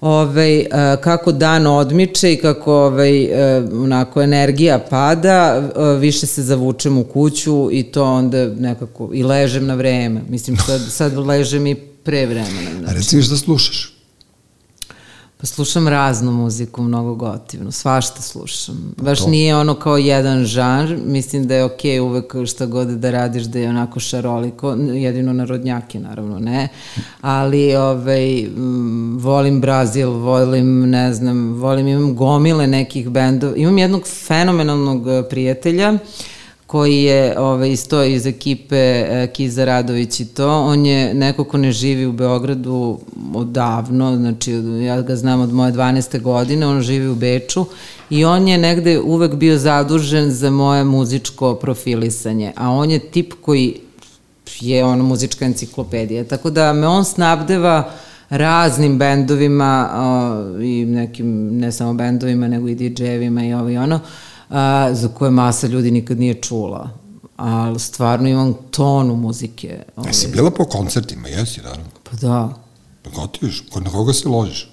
ovaj, kako dan odmiče i kako ovaj, e, onako energija pada, više se zavučem u kuću i to onda nekako, i ležem na vreme. Mislim, sad, sad ležem i pre vremena. Znači. A reci šta slušaš? Pa slušam raznu muziku, mnogo gotivnu, svašta slušam. Pa Baš to. nije ono kao jedan žanr, mislim da je okej okay uvek šta god da radiš da je onako šaroliko, jedino narodnjake naravno ne, ali ovaj, volim Brazil, volim, ne znam, volim, imam gomile nekih bendova, imam jednog fenomenalnog prijatelja, uh, koji je ovaj, isto iz ekipe e, Kiza Radović i to. On je neko ko ne živi u Beogradu odavno, znači ja ga znam od moje 12. godine, on živi u Beču i on je negde uvek bio zadužen za moje muzičko profilisanje, a on je tip koji je ono muzička enciklopedija, tako da me on snabdeva raznim bendovima uh, i nekim, ne samo bendovima, nego i DJ-evima i ovo i ono, uh, a, za koje masa ljudi nikad nije čula. Ali stvarno imam tonu muzike. Ovaj. Jesi bila po koncertima, jesi, naravno? Pa da. Pa gotiviš, kod na koga se ložiš?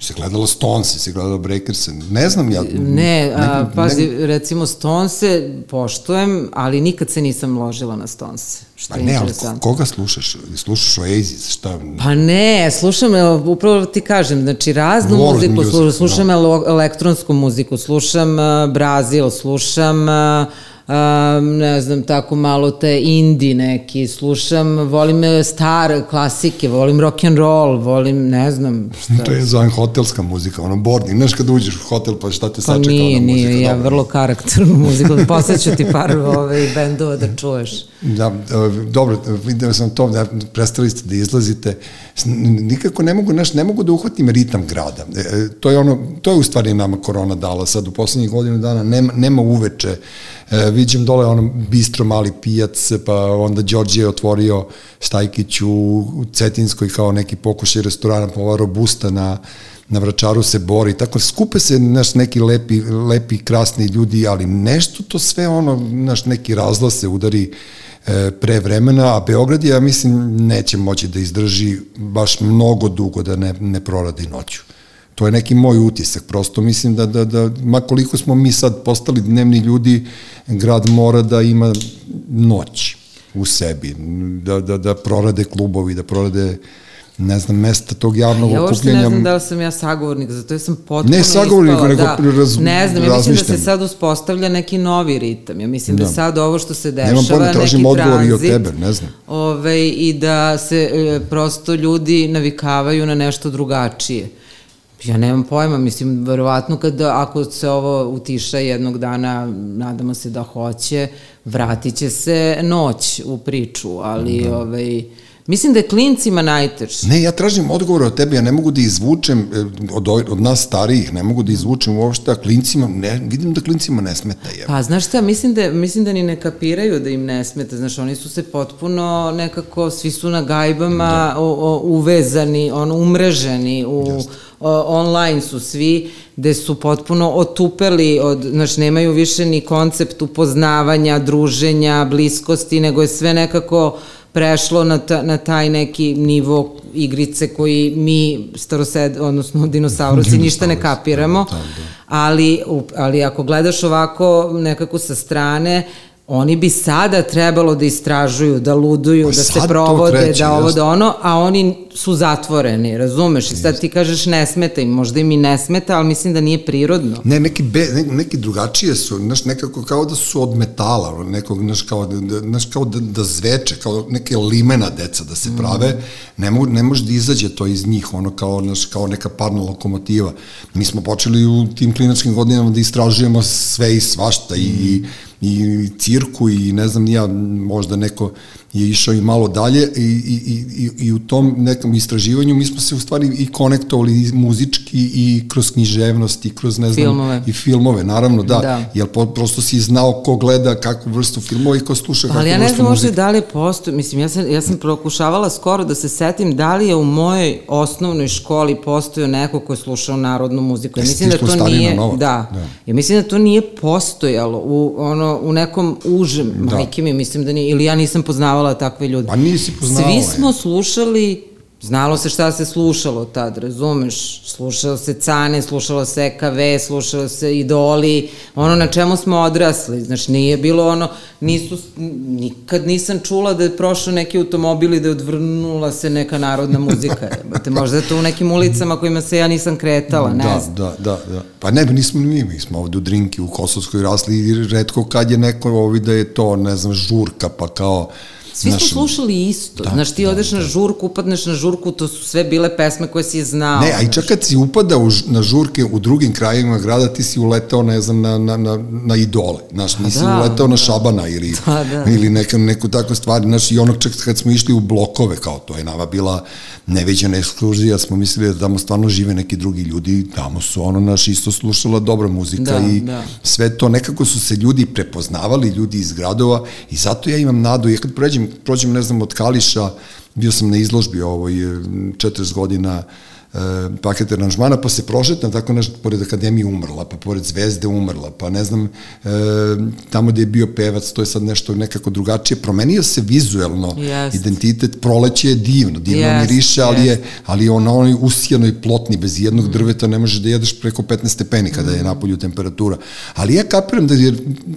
Si gledala Stonese, si gledala Breakers, ne znam ja. Ne, a, ne, pazi, ne, recimo Stonese poštujem, ali nikad se nisam ložila na Stonese. Što pa ne, ali koga slušaš? Slušaš Oasis, šta? Pa ne, slušam, upravo ti kažem, znači raznu World muziku, music, slušam no. elektronsku muziku, slušam uh, Brazil, slušam uh, um, ne znam, tako malo te indi neki, slušam, volim star klasike, volim rock and roll, volim, ne znam. Šta. to je zovem hotelska muzika, ono boarding, znaš kad uđeš u hotel pa šta te pa sačeka nije, ona muzika. Nije, ja vrlo karakternu muziku, posleću ti par ove bendova da čuješ. Da, dobro, vidio sam to, da prestali ste da izlazite, nikako ne mogu, znaš, ne mogu da uhvatim ritam grada. E, e, to je ono, to je u stvari nama korona dala sad u poslednjih godinu dana, nema, nema uveče, e, vidim dole ono bistro mali pijac, pa onda Đorđe je otvorio Stajkić u, u Cetinskoj kao neki pokušaj restorana, pa ova robusta na, na Vračaru se bori, tako skupe se naš neki lepi, lepi, krasni ljudi, ali nešto to sve ono, naš neki razla se udari e, pre vremena, a Beograd ja mislim, neće moći da izdrži baš mnogo dugo da ne, ne proradi noću. To je neki moj utisak, prosto mislim da, da, da ma koliko smo mi sad postali dnevni ljudi, grad mora da ima noć u sebi, da, da, da prorade klubovi, da prorade ne znam, mesta tog javnog ja okupljanja. Ja ne znam da li sam ja sagovornik, zato sam potpuno Ne sagovornik, ispala, nego da, raz, Ne znam, ja mislim da se sad uspostavlja neki novi ritam. Ja mislim da, da sad ovo što se dešava, Nemam pojma, tražim odgovor i od tebe, ne znam. Ove, I da se e, prosto ljudi navikavaju na nešto drugačije. Ja nemam pojma, mislim, verovatno kad, ako se ovo utiša jednog dana, nadamo se da hoće, vratit će se noć u priču, ali da. ovaj, Mislim da je klincima najteže. Ne, ja tražim odgovor od tebe, ja ne mogu da izvučem e, od, od nas starijih, ne mogu da izvučem uopšte, a klincima, ne, vidim da klincima ne smeta. Je. Pa, znaš šta, mislim da, mislim da ni ne kapiraju da im ne smeta, znaš, oni su se potpuno nekako, svi su na gajbama da. o, o, uvezani, ono, umreženi u... Just online su svi, gde su potpuno otupeli, od, znaš, nemaju više ni koncept upoznavanja, druženja, bliskosti, nego je sve nekako prešlo na, ta, na taj neki nivo igrice koji mi starosed, odnosno dinosaurusi ništa ne kapiramo, da, da. ali, ali ako gledaš ovako nekako sa strane, oni bi sada trebalo da istražuju, da luduju, pa da se provode, kreće, da ovo, da ono, a oni su zatvoreni, razumeš? I sad ti kažeš ne smeta im, možda im i ne smeta, ali mislim da nije prirodno. Ne, neki, be, ne, neki drugačije su, znaš, nekako kao da su od metala, nekog, znaš, kao, da, znaš, kao da, da zveče, kao neke limena deca da se prave, mm. ne, mo, ne može da izađe to iz njih, ono kao, znaš, kao neka parna lokomotiva. Mi smo počeli u tim klinačkim godinama da istražujemo sve i svašta mm. i i cirku i ne znam ja, možda neko je išao i malo dalje i, i, i, i u tom nekom istraživanju mi smo se u stvari i konektovali i muzički i kroz književnost i kroz ne znam filmove. i filmove naravno da, da. jer po, prosto si znao ko gleda kakvu vrstu filmova i ko sluša kakvu vrstu Ali ja ne znam možda da li postoji, mislim ja sam, ja sam prokušavala skoro da se setim da li je u mojoj osnovnoj školi postojao neko ko je slušao narodnu muziku. Ja mislim da to nije, da, da, ja mislim da to nije postojalo u, ono, u nekom užem, da. majke mi, mislim da nije, ili ja nisam poznavala takve ljude. Pa nisi poznavala. Svi smo slušali Znalo se šta se slušalo tad, razumeš? Slušalo se Cane, slušalo se EKV, slušalo se Idoli, ono na čemu smo odrasli. Znači, nije bilo ono, nisu, nikad nisam čula da je prošao neki automobil i da je odvrnula se neka narodna muzika. Jebate, možda je to u nekim ulicama kojima se ja nisam kretala, ne da, znam. Da, da, da. Pa ne, nismo ni mi, smo ovde u Drinki, u Kosovskoj rasli i redko kad je neko ovi da je to, ne znam, žurka, pa kao Svi smo slušali isto. Da, znaš, ti da, odeš da, na žurku, upadneš na žurku, to su sve bile pesme koje si znao. Ne, a i čak kad si upada u, na žurke u drugim krajevima grada, ti si uletao, ne znam, na, na, na, na idole. Znaš, nisi da, uletao na šabana ili, da, da. ili neka, neku takvu stvar. Znaš, i ono čak kad smo išli u blokove, kao to je nama bila neveđena ekskluzija, smo mislili da tamo stvarno žive neki drugi ljudi, tamo su ono naš isto slušala dobra muzika da, i da. sve to, nekako su se ljudi prepoznavali, ljudi iz gradova i zato ja imam nadu, ja kad prođem, prođem ne znam, od Kališa, bio sam na izložbi ovoj 40 godina uh, e, paket aranžmana, pa se prošetna tako nešto, pored Akademije umrla, pa pored Zvezde umrla, pa ne znam, e, tamo gde je bio pevac, to je sad nešto nekako drugačije. Promenio se vizuelno yes. identitet, proleće je divno, divno yes. miriše, ali, yes. je, ali je ono onoj usijanoj plotni, bez jednog mm. drveta ne možeš da jedeš preko 15 stepeni kada mm. je napolju temperatura. Ali ja kapiram da je,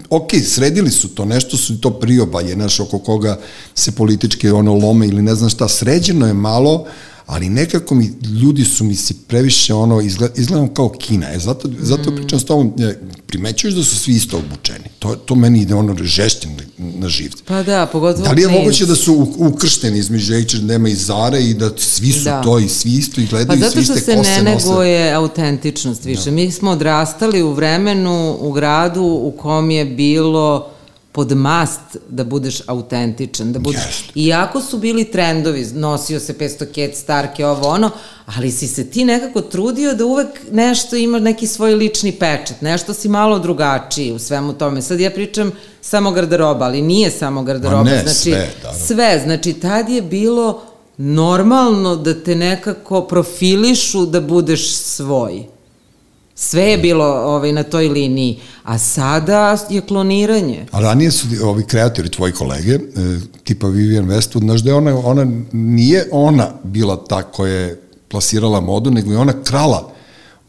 ok, sredili su to, nešto su to priobalje, znaš, oko koga se politički ono lome ili ne znam šta, sređeno je malo, ali nekako mi, ljudi su mi se previše ono, izgled, izgledam kao Kina, e, zato, zato mm. pričam s tobom, e, primećuješ da su svi isto obučeni, to, to meni ide ono žešće na, živce. Pa da, pogotovo Da li je moguće da su ukršteni između H&M i Zara i da svi su da. to i svi isto i gledaju pa i svi iste kose nose? Pa zato što se ne neguje autentičnost više. Da. Mi smo odrastali u vremenu, u gradu u kom je bilo pod mast da budeš autentičan, da budeš... Yes. Iako su bili trendovi, nosio se 500 ket, starke, ovo ono, ali si se ti nekako trudio da uvek nešto ima neki svoj lični pečat, nešto si malo drugačiji u svemu tome. Sad ja pričam samo garderoba, ali nije samo garderoba. ne, znači, sve, da. Sve, znači tad je bilo normalno da te nekako profilišu da budeš svoj. Sve je bilo ovaj, na toj liniji, a sada je kloniranje. A ranije su ovi kreatori, tvoji kolege, e, tipa Vivian Westwood, znaš da je ona, ona, nije ona bila ta koja je plasirala modu, nego je ona krala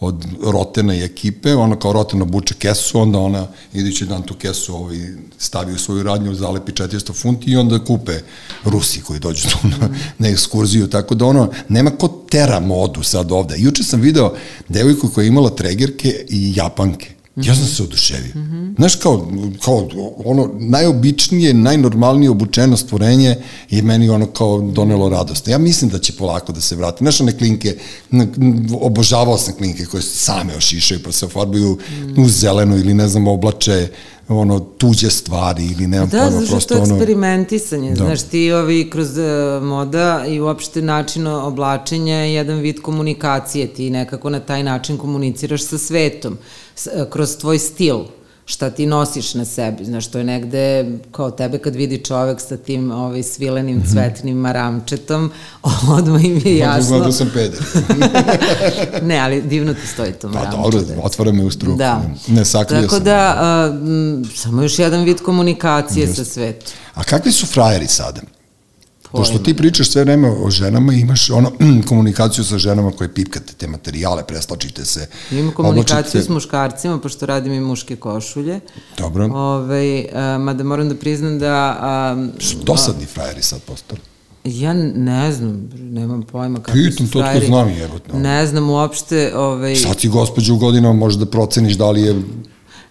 od Rotena i ekipe, ona kao Rotena buče kesu, onda ona idući dan tu kesu ovaj, stavi u svoju radnju, zalepi 400 funti i onda kupe Rusi koji dođu tu na, na ekskurziju, tako da ono, nema ko tera modu sad ovde. Juče sam video devojku koja je imala tregerke i japanke Ja sam se oduševio. Mm -hmm. Znaš, kao, kao ono najobičnije, najnormalnije obučeno stvorenje je meni ono kao donelo radost. Ja mislim da će polako da se vrati. Znaš, one klinke, obožavao sam klinke koje se same ošišaju pa se ofarbaju mm. u zeleno ili ne znam, oblače ono tuđe stvari ili nemam da, pojma, prosto ono... Da, eksperimentisanje, da. znaš, ti ovi kroz uh, moda i uopšte način oblačenja je jedan vid komunikacije, ti nekako na taj način komuniciraš sa svetom, uh, kroz tvoj stil šta ti nosiš na sebi, znaš, to je negde kao tebe kad vidi čovek sa tim ovaj, svilenim -hmm. cvetnim maramčetom, odmah im je jasno. Odmah da sam peder. ne, ali divno ti stoji to maramče. Pa dobro, otvara me u struku. Da. Ne, sakrije Tako sam. da, a, m, samo još jedan vid komunikacije Just. sa svetom. A kakvi su frajeri sada? Pošto ti pričaš sve vreme o ženama, imaš ono komunikaciju sa ženama koje pipkate te materijale, preslačite se. Imam komunikaciju oblačite... s muškarcima, pošto radim i muške košulje. Dobro. Ove, a, mada moram da priznam da... A, dosadni frajeri sad postali? Ja ne znam, nemam pojma kako Pitam, to tko znam jebotno. Ne znam uopšte... Ovaj... Sad si gospođa u godinama, možeš da proceniš da li je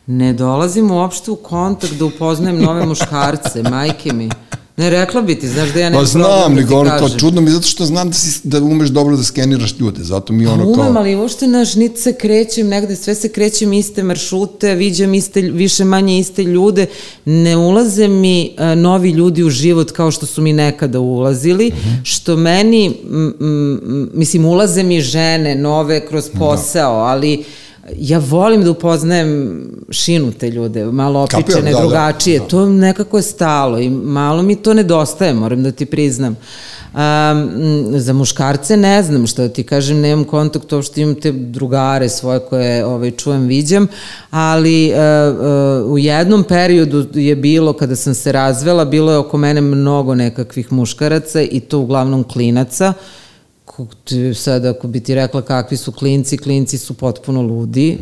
ne dolazim uopšte u kontakt da upoznajem nove muškarce, majke mi. Ne, rekla bi ti, znaš da ja nemam pa znam, da nego ono kao čudno mi, zato što znam da, si, da umeš dobro da skeniraš ljude, zato mi ono kao... Umem, ali uopšte, naš, niti se krećem negde, sve se krećem iste maršrute, viđam iste, više manje iste ljude, ne ulaze mi a, novi ljudi u život kao što su mi nekada ulazili, mm -hmm. što meni, m, m, mislim, ulaze mi žene nove kroz da. posao, da. ali ja volim da upoznajem šinu te ljude, malo opičene, da, drugačije, da, da. to nekako je stalo i malo mi to nedostaje, moram da ti priznam. Um, za muškarce ne znam što da ti kažem, nemam kontakt, uopšte imam te drugare svoje koje ovaj, čujem, viđam, ali uh, uh, u jednom periodu je bilo, kada sam se razvela, bilo je oko mene mnogo nekakvih muškaraca i to uglavnom klinaca, uh, sad ako bi ti rekla kakvi su klinci, klinci su potpuno ludi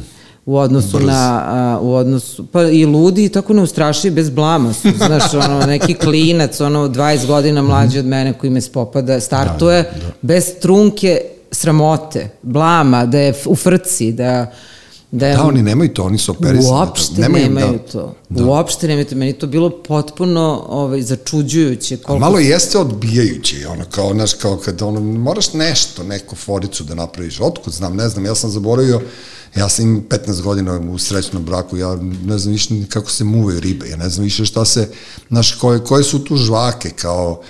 u odnosu Brz. na a, u odnosu pa i ludi i tako neustrašivi bez blama su znaš ono neki klinac ono 20 godina mlađi od mene koji me spopada startuje da, da, da. bez trunke sramote blama da je u frci da Da, da, oni nemaju to, oni su operisani. Uopšte nemaju, nemaju da, to. Da. Uopšte nemaju to. Meni to bilo potpuno ovaj, začuđujuće. Koliko... A malo jeste odbijajuće, ono, kao, znaš, kao kad ono, moraš nešto, neku foricu da napraviš. Otkud znam, ne znam, ja sam zaboravio, ja sam im 15 godina u srećnom braku, ja ne znam više kako se muvaju ribe, ja ne znam više šta se, znaš, koje, koje su tu žvake, kao,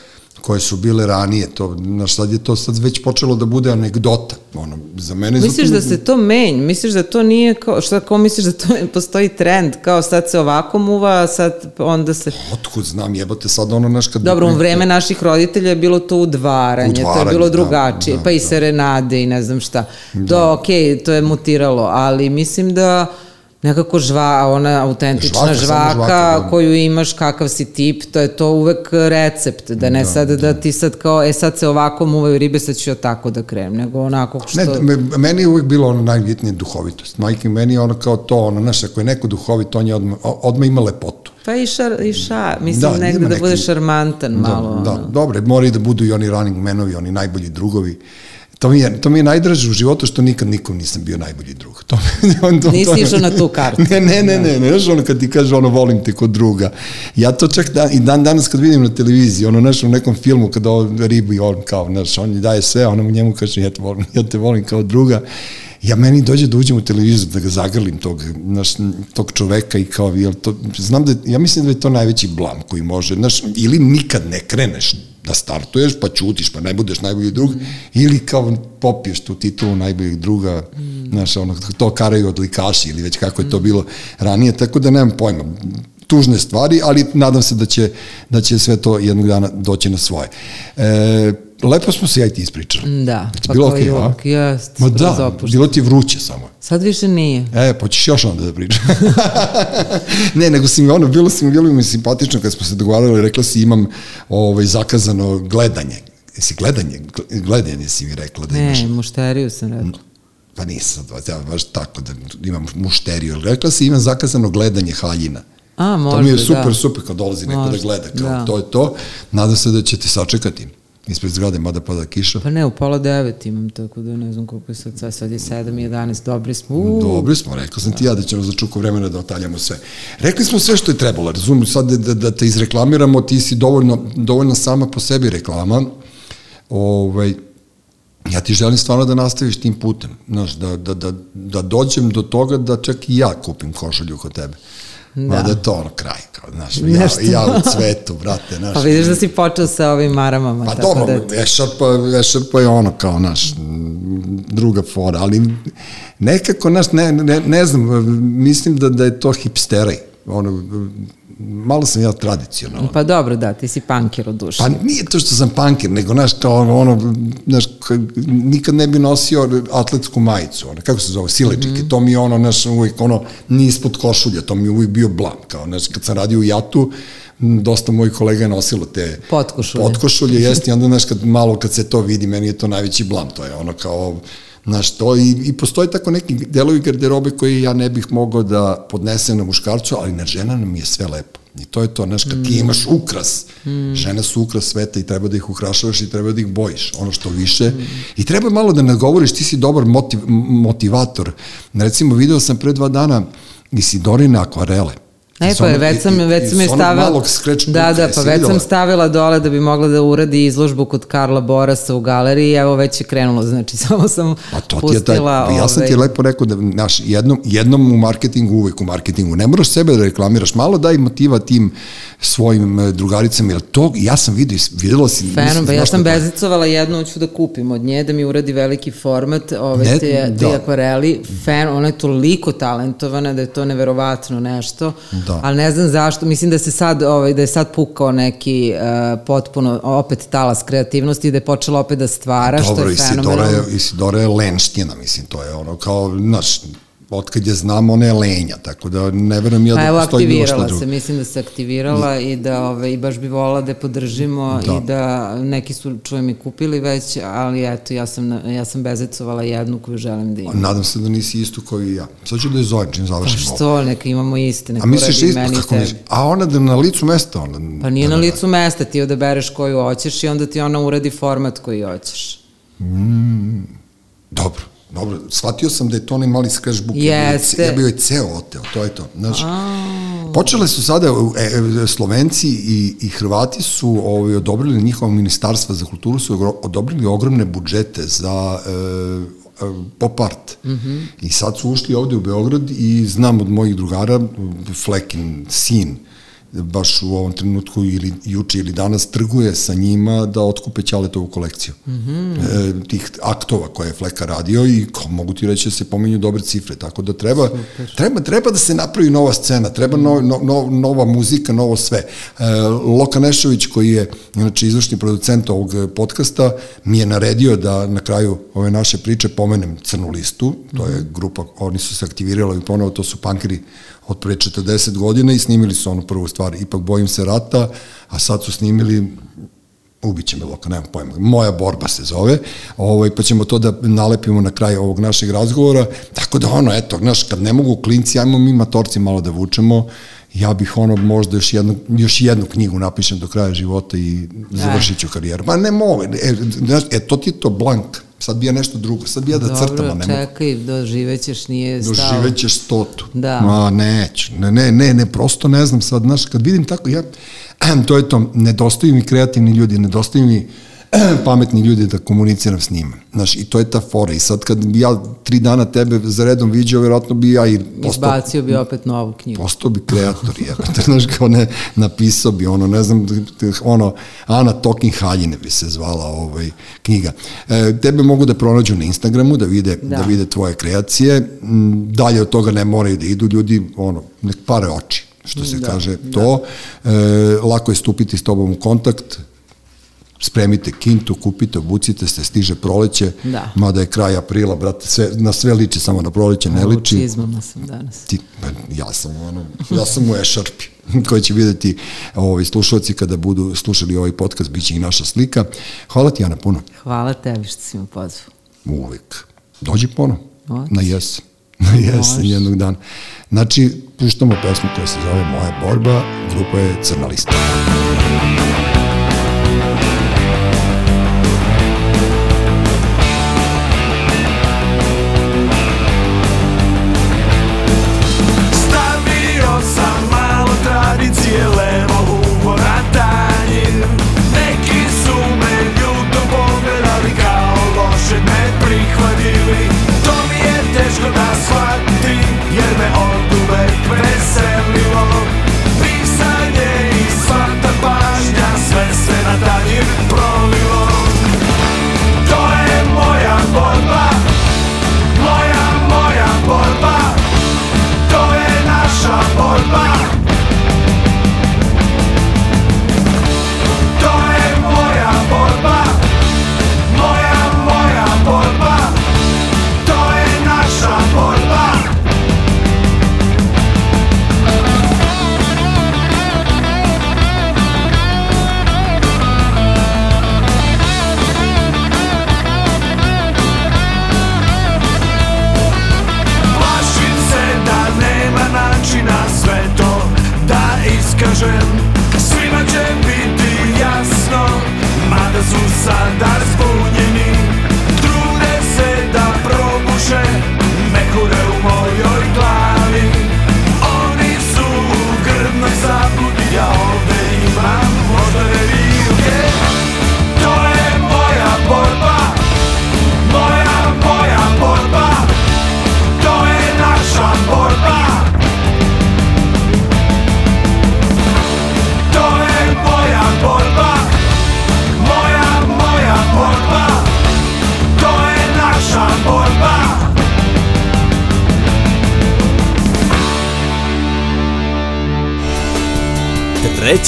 koje su bile ranije, to, znaš, sad je to sad već počelo da bude anegdota, ono, za mene... Misliš za da se to menj, misliš da to nije, kao, šta, kao misliš da to postoji trend, kao sad se ovako muva, sad onda se... Otkud znam, jebote, sad ono, naš kad... Dobro, u vreme naših roditelja je bilo to udvaranje, udvaranje to je bilo da, drugačije, da, pa da, i serenade i ne znam šta. Da. To, okej, okay, to je mutiralo, ali mislim da nekako žva, ona autentična Žvaka, žvaka, žvaka da. koju imaš, kakav si tip, to je to uvek recept, da ne Da, sad da, ti sad kao, e sad se ovako muvaju ribe, sad ću ja tako da krenem, nego onako što... Ne, me, meni je uvek bilo ono najbitnije duhovitost. Majke, meni je ono kao to, ono, znaš, ako je neko duhovit, on je odmah, odmah ima lepotu. Pa i, šar, i ša, mislim Da, da, negde da neki- bude šarmantan malo. Da, da, ono. dobro, moraju da budu i oni running menovi, oni najbolji drugovi. To mi je, to mi je najdraže u životu što nikad nikom nisam bio najbolji drug. To, mi- on, to, Nisi to, išao na tu kartu. Ne, ne, ne, ne, ne, znaš ono kad ti kaže ono volim te kod druga. Ja to čak da, i dan danas kad vidim na televiziji, ono znaš u nekom filmu kada on ribu i on kao, znaš, on daje sve, ono njemu kaže ja te volim, ja te volim kao druga. Ja meni dođe da uđem u televizor, da ga zagrlim tog, znaš, tog čoveka i kao, jel to, znam da, ja mislim da je to najveći blam koji može, znaš, ili nikad ne kreneš da startuješ, pa ćutiš, pa ne budeš najbolji drug, ili kao popiješ tu titulu najboljeg druga, znaš, ono, to karaju odlikaši ili već kako je to bilo ranije, tako da nemam pojma tužne stvari, ali nadam se da će, da će sve to jednog dana doći na svoje. E, lepo smo se ja i ti ispričali. Da, Ti pa bilo okej, i a? jest, Ma da, opušten. bilo ti vruće samo. Sad više nije. E, pa ćeš još onda da pričam. ne, nego si mi ono, bilo si mi, bilo mi simpatično kad smo se dogovarali, rekla si imam ovaj, zakazano gledanje. Jesi gledanje? Gle- Gledanje si mi rekla da imaš. Ne, mušteriju sam rekla. Pa nisam, ja baš tako da imam mušteriju. Rekla si imam zakazano gledanje haljina. A, može, To mi je da. super, super kad dolazi neko Može, da gleda, kao da. to je to. Nadam se da ćete sačekati ispred zgrade, mada pada kiša. Pa ne, u pola devet imam, tako da ne znam koliko je sad, sad, sad je 7 i 11, dobri smo. Uuu, Dobri smo, rekao sam ti ja da ćemo za čuko vremena da otaljamo sve. Rekli smo sve što je trebalo, razumem sad da, da, da te izreklamiramo, ti si dovoljno, dovoljno sama po sebi reklama, ovaj, ja ti želim stvarno da nastaviš tim putem, znaš, da, da, da, da dođem do toga da čak i ja kupim košulju kod tebe. Da. Ma da je to ono kraj, kao, znaš, ja, Nešto. ja u cvetu, brate, znaš. Pa vidiš da si počeo sa ovim maramama. Pa dobro, da, ešarpa, ešarpa je ono kao naš m, druga fora, ali nekako naš, ne, ne, ne znam, mislim da, da je to hipsteraj. Ono, malo sam ja tradicionalan. Pa dobro, da, ti si pankir od duše. Pa nije to što sam pankir, nego, znaš, kao ono, ono znaš, ka- nikad ne bi nosio atletsku majicu, ono, kako se zove, sileđike, mm. to mi je ono, znaš, uvijek, ono, nije ispod košulja, to mi je uvijek bio blam, kao, znaš, kad sam radio u Jatu, dosta mojih kolega je nosilo te Potkošulje. potkošulje, jeste, i onda, znaš, kad, malo kad se to vidi, meni je to najveći blam, to je ono kao, Znaš, to i, i postoji tako neki delovi garderobe koje ja ne bih mogao da podnesem na muškarcu, ali na žena nam je sve lepo. I to je to, znaš, kad ti imaš ukras, mm. žene su ukras sveta i treba da ih ukrašavaš i treba da ih bojiš, ono što više. Mm. I treba malo da nagovoriš, ti si dobar motiv, motivator. Recimo, video sam pre dva dana Isidorine akvarele. E, pa onog- već sam, već sam je stavila... Da, da, pa već sam stavila dole da bi mogla da uradi izložbu kod Karla Borasa u galeriji, evo već je krenulo, znači samo sam Pa to ti je taj, pustila... pa ja sam ti ovaj, lepo rekao da, naš, jednom, jednom u marketingu, uvek u marketingu, ne moraš sebe da reklamiraš, malo daj motiva tim svojim e, drugaricama, jer to, ja sam vidio, videla si... Fenom, pa ja sam je? bezicovala jednu, hoću da kupim od nje, da mi uradi veliki format, ove, Ne, te, te da. akvareli, fen, ona je toliko talentovana da je to neverovatno nešto, Da. Ali ne znam zašto, mislim da se sad, ovaj, da je sad pukao neki uh, potpuno, opet talas kreativnosti i da je počela opet da stvara, što Dobro, je Isidora fenomenalno. je, Isidora je lenština, mislim, to je ono kao, znaš, otkad je znam, ona je lenja, tako da ne verujem ja Pa da evo, postoji bilo šta aktivirala drugo. se, mislim da se aktivirala i da ove, i baš bi volala da je podržimo Da. i da neki su, čujem, i kupili već, ali eto, ja sam, ja sam bezecovala jednu koju želim da imam. Nadam se da nisi isto kao i ja. Sad ću da je zovem čim Pa završimo ovo. što, neka imamo iste, neka A misliš isto, meni kako misliš? A ona da na licu mesta, ona... Pa nije da, na da, licu mesta, ti odabereš koju hoćeš i onda ti ona uradi format koji hoćeš. Dobro, dobro. Shvatio sam da je to onaj mali scratchbook. Jeste. Ja bio je ceo oteo, to je to. Znaš, počele su sada, e, e, Slovenci i, i Hrvati su ovaj, odobrili njihova ministarstva za kulturu, su odobrili ogromne budžete za e, e, pop art. Mm -hmm. I sad su ušli ovde u Beograd i znam od mojih drugara, Flekin sin, baš u ovom trenutku ili juče ili danas trguje sa njima da otkupe Ćaletovu kolekciju. Mm -hmm. e, tih aktova koje je Fleka radio i ko, mogu ti reći da se pominju dobre cifre, tako da treba, treba, treba da se napravi nova scena, treba no, no, no, nova muzika, novo sve. E, Loka Nešović koji je znači, izvršni producent ovog podcasta mi je naredio da na kraju ove naše priče pomenem Crnu listu, to je mhm. grupa, oni su se aktivirali i ponovo to su pankeri od pre 40 godina i snimili su onu prvu stvar, ipak bojim se rata, a sad su snimili ubiće me loka, nemam pojma, moja borba se zove, ovaj, pa ćemo to da nalepimo na kraj ovog našeg razgovora, tako da ono, eto, znaš, kad ne mogu klinci, ajmo mi matorci malo da vučemo, ja bih ono možda još jednu, još jednu knjigu napišem do kraja života i završit ću karijeru. Pa ne mogu, e, znaš, e, to ti je to blank, sad bi ja nešto drugo, sad bi ja da Dobro, crtam, a ne mogu. čekaj, doživećeš, nije stalo. Doživećeš stotu. Da. Ma, neću, ne, ne, ne, ne, prosto ne znam sad, znaš, kad vidim tako, ja, to je to, nedostaju mi kreativni ljudi, nedostaju mi pametni ljudi da komuniciram s njima. Znaš, i to je ta fora. I sad kad bi ja tri dana tebe za redom viđao, vjerojatno bi ja i postao... Izbacio bi opet novu knjigu. Postao bi kreator, ja. znaš, kao ne, napisao bi ono, ne znam, ono, Ana Tokin Haljine bi se zvala ovaj, knjiga. E, tebe mogu da pronađu na Instagramu, da vide, da. da vide tvoje kreacije. Dalje od toga ne moraju da idu ljudi, ono, nek pare oči što se da, kaže da. to. E, lako je stupiti s tobom u kontakt, spremite kintu, kupite, obucite se, stiže proleće, da. mada je kraj aprila, brate, sve, na sve liči, samo na proleće ne liči. U čizmama sam danas. Ti, ja sam, ono, ja sam u ešarpi koji će videti ovi slušalci kada budu slušali ovaj podcast, bit će i naša slika. Hvala ti, Ana, puno. Hvala tebi što si me pozvao. Uvek. Dođi pono. Na jesen. Na jesen jednog dana. Znači, puštamo pesmu koja se zove Moja borba, grupa je Crna lista.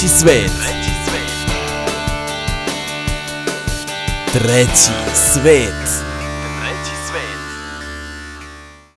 Treći svet. Treći svet.